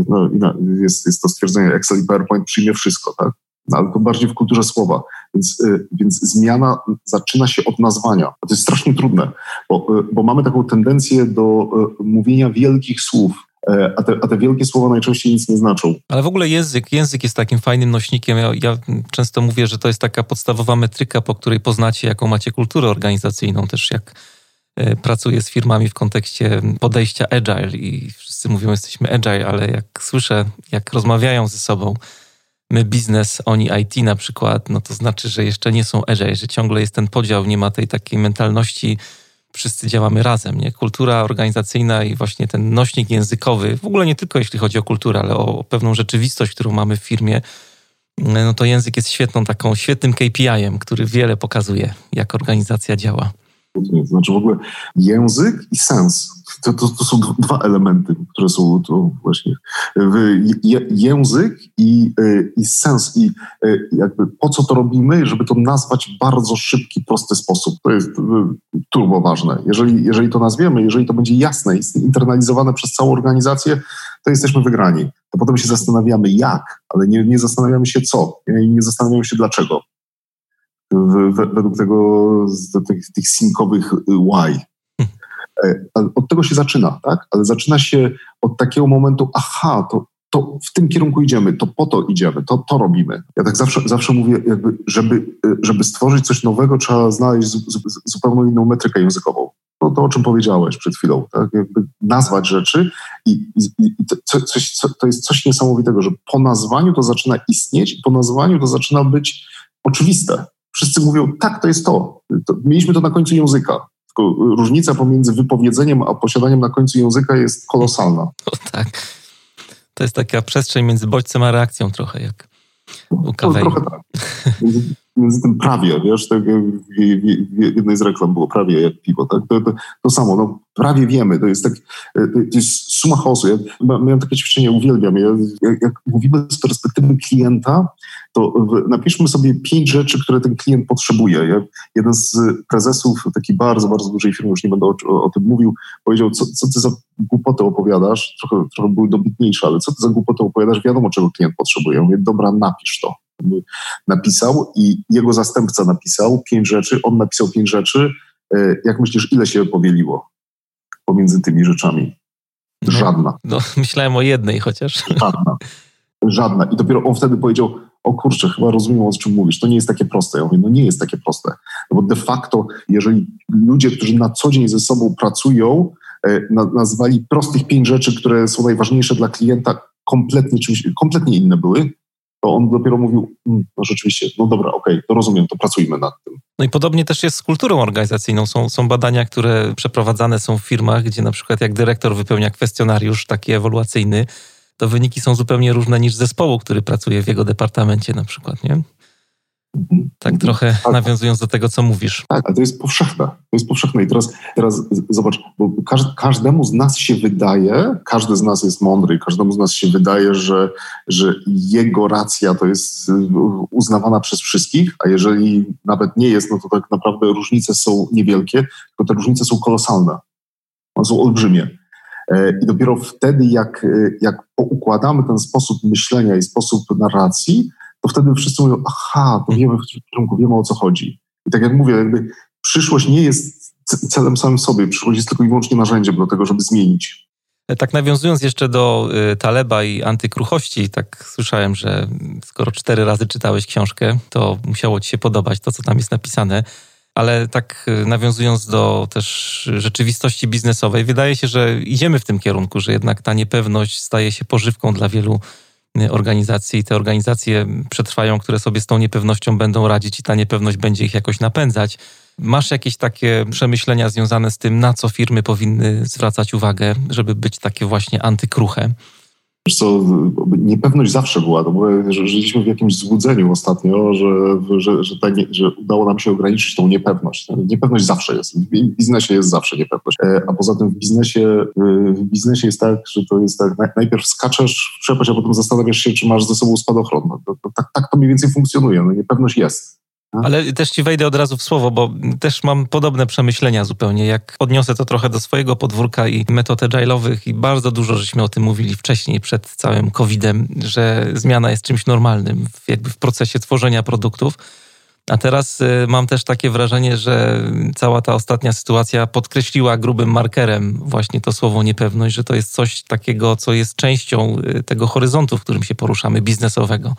no, jest, jest to stwierdzenie, Excel i PowerPoint przyjmie wszystko, tak? No, ale to bardziej w kulturze słowa. Więc, y, więc zmiana zaczyna się od nazwania. To jest strasznie trudne, bo, y, bo mamy taką tendencję do y, mówienia wielkich słów, a te, a te, wielkie słowa najczęściej nic nie znaczą. Ale w ogóle język, język jest takim fajnym nośnikiem. Ja, ja, często mówię, że to jest taka podstawowa metryka, po której poznacie, jaką macie kulturę organizacyjną, też jak e, pracuję z firmami w kontekście podejścia agile i wszyscy mówią, jesteśmy agile, ale jak słyszę, jak rozmawiają ze sobą, my biznes, oni IT na przykład, no to znaczy, że jeszcze nie są agile, że ciągle jest ten podział, nie ma tej takiej mentalności wszyscy działamy razem. Nie? Kultura organizacyjna i właśnie ten nośnik językowy, w ogóle nie tylko jeśli chodzi o kulturę, ale o pewną rzeczywistość, którą mamy w firmie, no to język jest świetną taką, świetnym KPI-em, który wiele pokazuje, jak organizacja działa. To znaczy w ogóle język i sens. To, to, to są dwa elementy, które są to właśnie. Język i, y, i sens. I y, jakby po co to robimy, żeby to nazwać w bardzo szybki, prosty sposób. To jest y, turbo ważne. Jeżeli, jeżeli to nazwiemy, jeżeli to będzie jasne i internalizowane przez całą organizację, to jesteśmy wygrani. To potem się zastanawiamy jak, ale nie, nie zastanawiamy się co i nie zastanawiamy się dlaczego według tego, tych, tych synkowych why. E, od tego się zaczyna, tak? Ale zaczyna się od takiego momentu, aha, to, to w tym kierunku idziemy, to po to idziemy, to, to robimy. Ja tak zawsze, zawsze mówię, jakby, żeby, żeby stworzyć coś nowego, trzeba znaleźć zupełnie inną metrykę językową. To, to, o czym powiedziałeś przed chwilą, tak? Jakby nazwać rzeczy i, i, i to, coś, to jest coś niesamowitego, że po nazwaniu to zaczyna istnieć po nazwaniu to zaczyna być oczywiste wszyscy mówią, tak, to jest to. to. Mieliśmy to na końcu języka. Tylko różnica pomiędzy wypowiedzeniem a posiadaniem na końcu języka jest kolosalna. [laughs] No tak. To jest taka przestrzeń między bodźcem a reakcją trochę, jak u Kawei. trochę tak. Między, między, tym prawie, wiesz, tak w, w, jednej z reklam było prawie jak piwo, tak? To, to, to samo, no, prawie wiemy, to jest tak, to jest suma chaosu. Ja miałem takie ćwiczenie, uwielbiam. Ja, jak, jak mówimy z perspektywy klienta, to napiszmy sobie pięć rzeczy, które ten klient potrzebuje. Ja, jeden z prezesów takiej bardzo, bardzo dużej firmy, już nie będę o, o, o tym mówił, powiedział, co, co ty za głupotę opowiadasz, trochę, trochę były dobitniejsze, ale co ty za głupotę opowiadasz, wiadomo, czego klient potrzebuje. Ja mówię, dobra, napisz to. napisał i jego zastępca napisał pięć rzeczy, on napisał pięć rzeczy. E, jak myślisz, ile się powieliło pomiędzy tymi rzeczami? No, Żadna. No, no, [laughs] myślałem o jednej chociaż. Żadna. Żadna. I dopiero on wtedy powiedział, o kurczę, chyba rozumiem, o czym mówisz. To nie jest takie proste. Ja mówię, no nie jest takie proste. No bo de facto, jeżeli ludzie, którzy na co dzień ze sobą pracują, e, nazwali prostych pięć rzeczy, które są najważniejsze dla klienta, kompletnie czymś, kompletnie inne były, to on dopiero mówił, mm, no rzeczywiście, no dobra, okej, okay, to rozumiem, to pracujmy nad tym. No i podobnie też jest z kulturą organizacyjną. Są, są badania, które przeprowadzane są w firmach, gdzie na przykład jak dyrektor wypełnia kwestionariusz taki ewaluacyjny, to wyniki są zupełnie różne niż zespołu, który pracuje w jego departamencie na przykład, nie? Tak trochę tak. nawiązując do tego, co mówisz. Tak, ale to jest powszechne. To jest powszechne. I teraz, teraz zobacz, bo każdemu z nas się wydaje, każdy z nas jest mądry, każdemu z nas się wydaje, że, że jego racja to jest y, uznawana przez wszystkich, a jeżeli nawet nie jest, no to tak naprawdę różnice są niewielkie, tylko te różnice są kolosalne. One są olbrzymie. E, I dopiero wtedy, jak, e, jak poukładamy ten sposób myślenia i sposób narracji, to wtedy wszyscy mówią, aha, to wiemy w którym kierunku, wiemy o co chodzi. I tak jak mówię, jakby przyszłość nie jest celem samym sobie, przyszłość jest tylko i wyłącznie narzędziem do tego, żeby zmienić. E, tak nawiązując jeszcze do Taleba i antykruchości, tak słyszałem, że skoro cztery razy czytałeś książkę, to musiało ci się podobać to, co tam jest napisane. Ale tak y, nawiązując do też rzeczywistości biznesowej, wydaje się, że idziemy w tym kierunku, że jednak ta niepewność staje się pożywką dla wielu y, organizacji i te organizacje przetrwają, które sobie z tą niepewnością będą radzić i ta niepewność będzie ich jakoś napędzać. Masz jakieś takie przemyślenia związane z tym, na co firmy powinny zwracać uwagę, żeby być takie właśnie antykruche? Wiesz co, niepewność zawsze była. To było, że żyliśmy w jakimś złudzeniu ostatnio, że, że, że, nie, że, udało nam się ograniczyć tą niepewność. Niepewność zawsze jest. W biznesie jest zawsze niepewność. E, a poza tym w biznesie, w biznesie jest tak, że to jest tak, najpierw skaczesz w przepaść, a potem zastanawiasz się, czy masz ze sobą spadochron. No, tak, tak to mniej więcej funkcjonuje. No, niepewność jest. Ale też ci wejdę od razu w słowo, bo też mam podobne przemyślenia zupełnie. Jak odniosę to trochę do swojego podwórka i metod agile'owych i bardzo dużo żeśmy o tym mówili wcześniej, przed całym COVID-em, że zmiana jest czymś normalnym jakby w procesie tworzenia produktów. A teraz y, mam też takie wrażenie, że cała ta ostatnia sytuacja podkreśliła grubym markerem właśnie to słowo niepewność, że to jest coś takiego, co jest częścią y, tego horyzontu, w którym się poruszamy, biznesowego.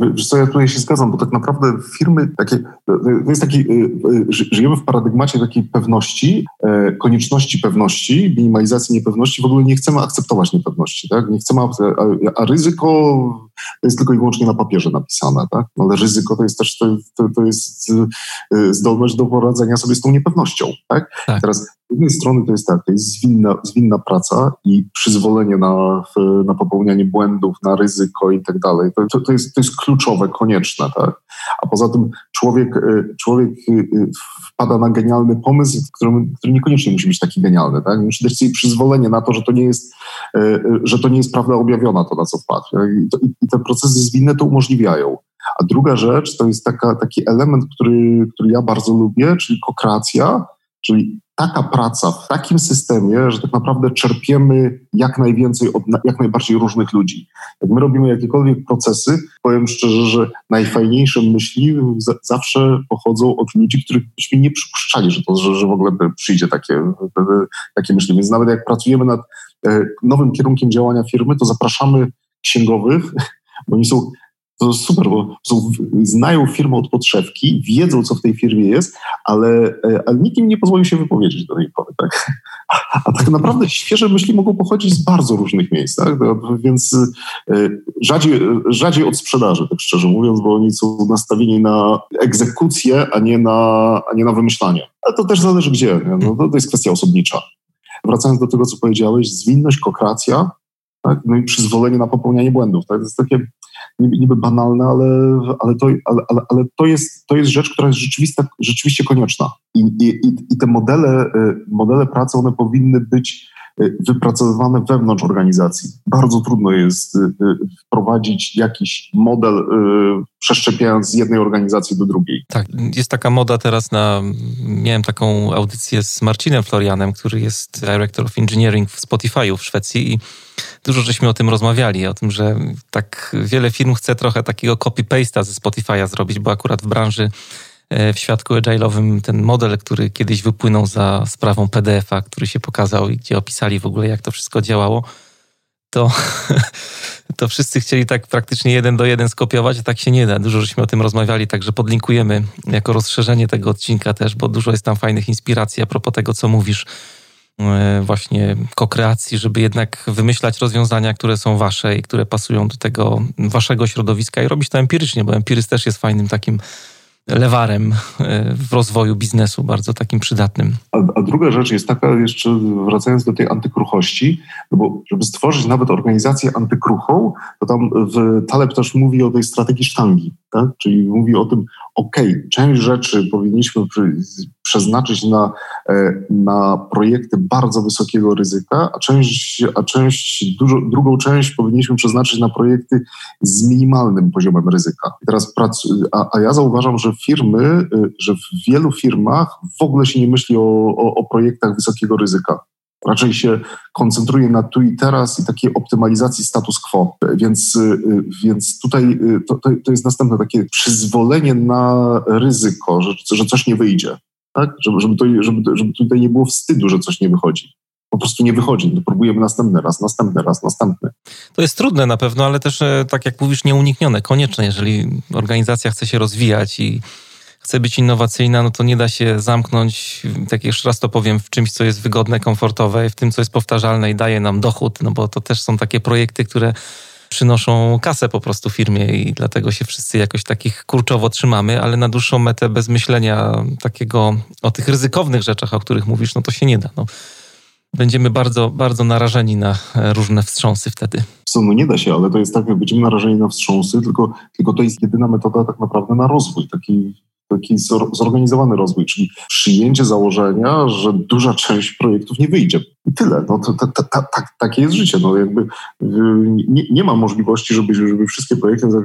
Wiesz co, ja tutaj się zgadzam, bo tak naprawdę firmy takie, to jest taki, y, y, żyjemy w paradygmacie takiej pewności, e, konieczności pewności, minimalizacji niepewności, w ogóle nie chcemy akceptować niepewności, tak? Nie chcemy, a, ryzyko to jest tylko i wyłącznie na papierze napisane, tak? No, ale ryzyko to jest też, to, to, to jest y, zdolność do poradzenia sobie z tą niepewnością, tak? tak. Teraz z jednej strony to jest tak, to jest zwinna, zwinna praca i przyzwolenie na, na popełnianie błędów, na ryzyko i tak dalej. To, to, jest, to jest kluczowe, konieczne. Tak? A poza tym człowiek, y, człowiek y, wpada na genialny pomysł, który, który niekoniecznie musi być taki genialny. Tak? Musi dać sobie przyzwolenie na to, że to nie jest, że to nie jest prawda objawiona, to na co wpadł. I, to, i te procesy zwinne to umożliwiają. A druga rzecz to jest taka, taki element, który, który ja bardzo lubię, czyli kokracja, czyli taka praca w takim systemie, że tak naprawdę czerpiemy jak najwięcej od jak najbardziej różnych ludzi. Jak my robimy jakiekolwiek procesy, powiem szczerze, że najfajniejsze myśli zawsze pochodzą od ludzi, których byśmy nie przypuszczali, że, to, że, że w ogóle przyjdzie takie, takie myśli. Więc nawet jak pracujemy nad e, nowym kierunkiem działania firmy, to zapraszamy księgowych, bo oni są to super, bo znają firmę od podszewki, wiedzą, co w tej firmie jest, ale, e, ale nikt im nie pozwolił się wypowiedzieć do tej pory. Tak? A, a tak naprawdę świeże myśli mogą pochodzić z bardzo różnych miejsc, tak? więc e, rzadziej, rzadziej od sprzedaży, tak szczerze mówiąc, bo oni są nastawieni na egzekucję, a nie na, a nie na wymyślanie. Ale to też zależy gdzie, no, to, to jest kwestia osobnicza. Wracając do tego, co powiedziałeś, zwinność, kokracja, tak? no i przyzwolenie na popełnianie błędów. Tak? To jest takie niby, niby banalne, ale, ale, to, ale, ale, ale to, jest, to jest rzecz, która jest rzeczywista, rzeczywiście konieczna. I, i, i te modele, y, modele pracy, one powinny być wypracowywane wewnątrz organizacji. Bardzo trudno jest wprowadzić jakiś model, przeszczepiając z jednej organizacji do drugiej. Tak, jest taka moda teraz na. Miałem taką audycję z Marcinem Florianem, który jest Director of Engineering w Spotify'u w Szwecji i dużo żeśmy o tym rozmawiali, o tym, że tak wiele firm chce trochę takiego copy-paste'a ze Spotify'a zrobić, bo akurat w branży w świadku agile'owym ten model, który kiedyś wypłynął za sprawą PDF-a, który się pokazał i gdzie opisali w ogóle, jak to wszystko działało, to, [laughs] to wszyscy chcieli tak praktycznie jeden do jeden skopiować, a tak się nie da. Dużo żeśmy o tym rozmawiali, także podlinkujemy jako rozszerzenie tego odcinka też, bo dużo jest tam fajnych inspiracji a propos tego, co mówisz E, właśnie kokreacji, żeby jednak wymyślać rozwiązania, które są wasze i które pasują do tego waszego środowiska i robić to empirycznie, bo empiryzm też jest fajnym takim lewarem e, w rozwoju biznesu, bardzo takim przydatnym. A, a, druga rzecz jest taka, jeszcze wracając do tej antykruchości, no bo żeby stworzyć nawet organizację antykruchą, to tam w Taleb też mówi o tej strategii sztangi, tak? czyli mówi o tym, ok, część rzeczy powinniśmy przeznaczyć na, e, na projekty bardzo wysokiego ryzyka, a część, a część dużo, drugą część powinniśmy przeznaczyć na projekty z minimalnym poziomem ryzyka. I teraz pracuję, a, a ja zauważam, że firmy, e, że w wielu firmach w ogóle się nie myśli o, o, o projektach wysokiego ryzyka raczej się koncentruje na tu i teraz i takiej optymalizacji status quo. Więc, y, więc tutaj y, to, to jest następne takie przyzwolenie na ryzyko, że, że coś nie wyjdzie. Tak? Żeby, żeby, to, żeby, żeby tutaj nie było wstydu, że coś nie wychodzi po prostu nie wychodzi. No, próbujemy następny raz, następny raz, następny. To jest trudne na pewno, ale też, e, tak jak mówisz, nieuniknione, konieczne, jeżeli organizacja chce się rozwijać i chce być innowacyjna, no to nie da się zamknąć, tak jeszcze raz to powiem, w czymś, co jest wygodne, komfortowe, w tym, co jest powtarzalne i daje nam dochód, no bo to też są takie projekty, które przynoszą kasę po prostu firmie i dlatego się wszyscy jakoś takich kurczowo trzymamy, ale na dłuższą metę bez myślenia takiego o tych ryzykownych rzeczach, o których mówisz, no to się nie da. No. Będziemy bardzo, bardzo narażeni na różne wstrząsy wtedy. Co, no nie da się, ale to jest tak, jak będziemy narażeni na wstrząsy, tylko, tylko to jest jedyna metoda tak naprawdę na rozwój, taki taki zorganizowany rozwój, czyli przyjęcie założenia, że duża część projektów nie wyjdzie. I tyle. No, to, to, to, tak, takie jest życie. No, jakby, nie, nie ma możliwości, żeby, żeby wszystkie projekty, za,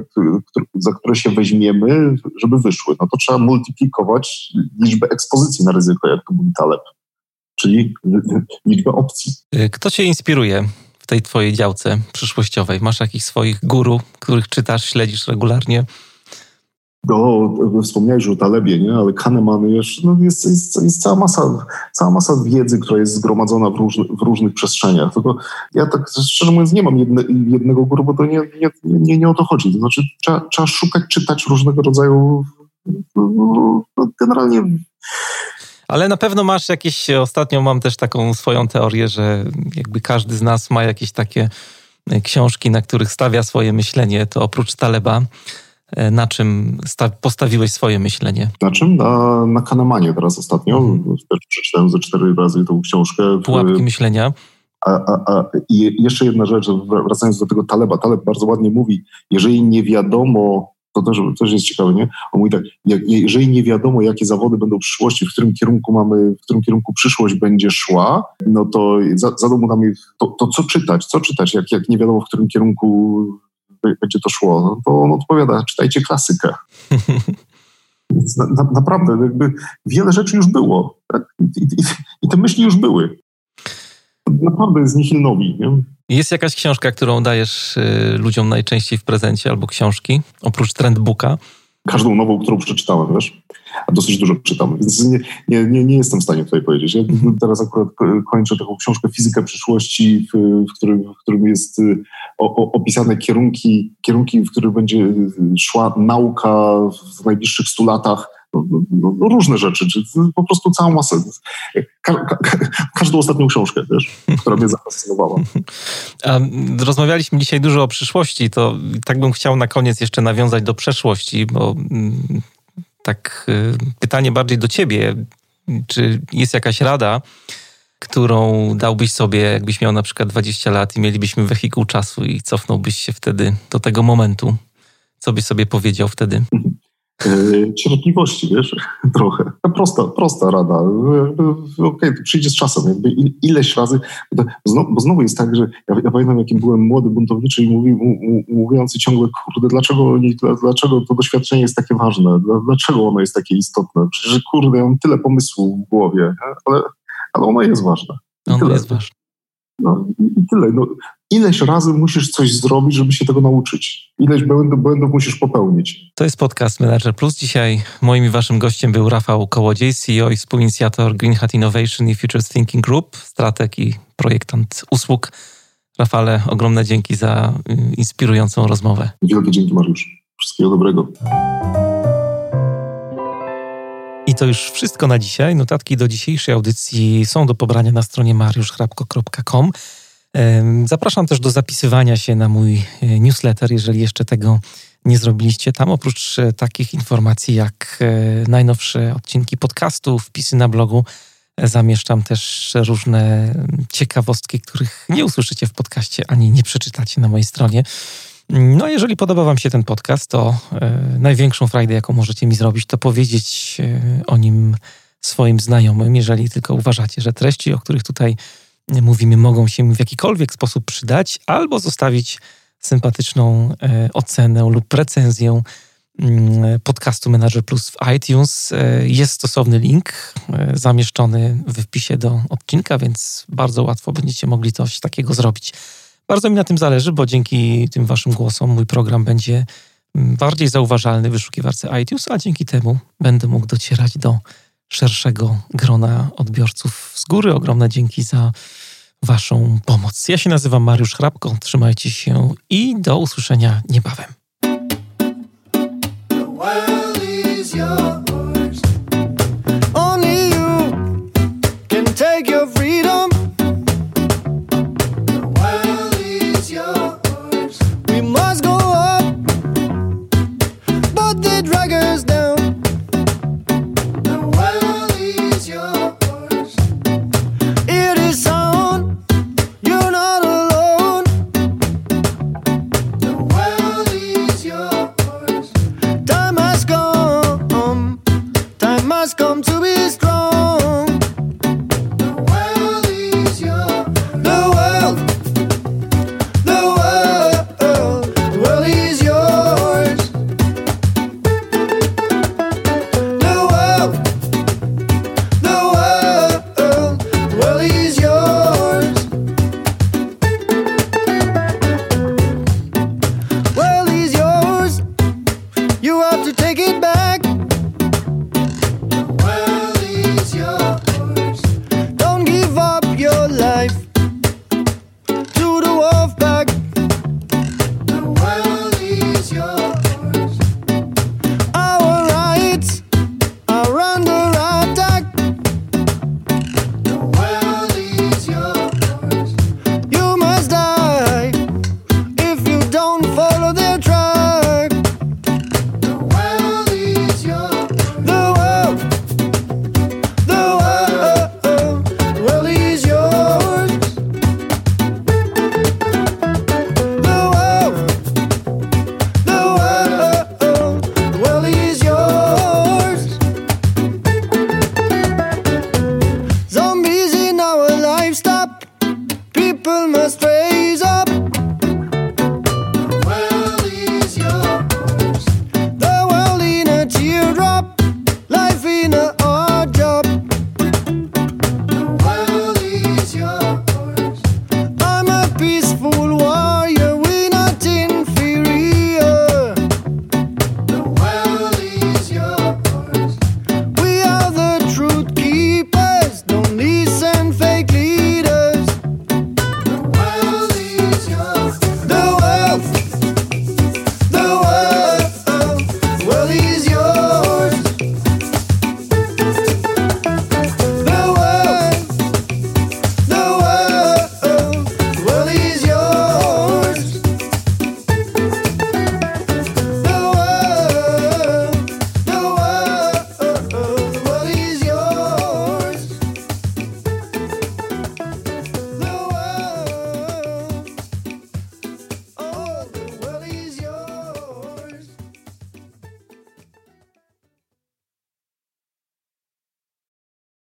za, które się weźmiemy, żeby wyszły. No to trzeba multiplikować liczbę ekspozycji na ryzyko, jak to mówi Taleb, czyli liczbę opcji. Kto cię inspiruje? w tej twojej działce przyszłościowej? Masz jakichś swoich guru, których czytasz, śledzisz regularnie? Do, wspomniałeś o Talebie, nie? ale Kahneman jeszcze, no jest, jest, jest, cała, masa, cała masa wiedzy, która jest zgromadzona w, różny, w różnych przestrzeniach. Tylko ja tak szczerze mówiąc nie mam jedne, jednego guru, bo to nie, nie, nie, nie o to chodzi. To znaczy trzeba, trzeba szukać, czytać różnego rodzaju no, generalnie ale na pewno masz jakieś, ostatnio mam też taką swoją teorię, że jakby każdy z nas ma jakieś takie książki, na których stawia swoje myślenie, to oprócz Taleba E, na czym postawiłeś swoje myślenie? Na czym? Na, na Kanemanie teraz ostatnio. Mhm. Przeczytałem ze cztery razy tą książkę. Pułapki myślenia. A, a, a, I jeszcze jedna rzecz, wracając do tego Taleba. Taleb bardzo ładnie mówi, jeżeli nie wiadomo, to też, też jest ciekawe, nie? On mówi tak, jak, jeżeli nie wiadomo, jakie zawody będą w przyszłości, w którym kierunku mamy, w którym kierunku przyszłość będzie szła, no to zadał mu tam, to, to co czytać, co czytać, jak, jak nie wiadomo, w którym kierunku będzie to szło, no to on odpowiada, czytajcie klasykę. [laughs] Więc na, na, naprawdę jakby wiele rzeczy już było. Tak? I, i, I, te myśli już były. Naprawdę jest nihilnowi. Nie? Jest jakaś książka, którą dajesz y, ludziom najczęściej w prezencie, albo książki, oprócz trendbooka? Każdą nową, którą przeczytałem, wiesz? A dosyć dużo czytam, więc nie, nie, nie, jestem w stanie tutaj powiedzieć. Ja teraz akurat kończę taką książkę Fizyka przyszłości, w, w, którym, w którym jest y, o, o, opisane kierunki, kierunki, w których będzie y, szła nauka w najbliższych stu latach. No, no, no, różne rzeczy, czy po prostu całą masę. Ka, ka, każdą ostatnią książkę, wiesz, która mnie zafascynowała. rozmawialiśmy dzisiaj dużo o przyszłości, to tak bym chciał na koniec jeszcze nawiązać do przeszłości, bo mm, tak y, pytanie bardziej do ciebie. Czy jest jakaś rada, którą dałbyś sobie, jakbyś miał na przykład 20 lat i mielibyśmy wehikuł czasu i cofnąłbyś się wtedy do tego momentu? Co byś sobie powiedział wtedy? [laughs] E, cierpliwości, wiesz, [laughs] trochę. Prosta, prosta rada. Okej, okay, to przyjdzie z czasem. Jakby ileś razy, bo, znowu, jest tak, że ja, ja pamiętam, jakim byłem młody buntowniczy i mówi, mówiący ciągle, kurde, dlaczego, dlaczego to doświadczenie jest takie ważne? Dlaczego ono jest takie istotne? Przecież, kurde, ja mam tyle pomysłów w głowie, ale, ale ono jest ważne. Ono jest ważne. No i tyle. No, ileś razy musisz coś zrobić, żeby się tego nauczyć. Ileś błędów, błędów musisz popełnić. To jest podcast Manager Plus. Dzisiaj moim i waszym gościem był Rafał Kołodziej, CEO i współinicjator Green Hat Innovation i Futures Thinking Group, strateg i projektant usług. Rafale, ogromne dzięki za y, inspirującą rozmowę. Wielkie dzięki Mariusz. Wszystkiego dobrego. I to już wszystko na dzisiaj. Notatki do dzisiejszej audycji są do pobrania na stronie mariuszchrapko.com. Zapraszam też do zapisywania się na mój e, newsletter, jeżeli jeszcze tego nie zrobiliście. Tam oprócz e, takich informacji jak e, najnowsze odcinki podcastu, wpisy na blogu, zamieszczam też różne ciekawostki, których nie usłyszycie w podcaście ani nie przeczytacie na mojej stronie. No, jeżeli podoba Wam się ten podcast, to największą frajdę, jaką możecie mi zrobić, to powiedzieć o nim swoim znajomym, jeżeli tylko uważacie, że treści, o których tutaj mówimy, mogą się w jakikolwiek sposób przydać, albo zostawić sympatyczną e, ocenę lub recenzję mm, podcastu Manager Plus w iTunes. E, jest stosowny link e, zamieszczony w wpisie do odcinka, więc bardzo łatwo będziecie mogli coś takiego zrobić. Bardzo mi na tym zależy, bo dzięki tym waszym głosom mój program będzie mm, bardziej zauważalny w wyszukiwarce iTunes, a dzięki temu będę mógł docierać do szerszego grona odbiorców z góry. Ogromne dzięki za Waszą pomoc. Ja się nazywam Mariusz Hrabko. Trzymajcie się i do usłyszenia niebawem. people must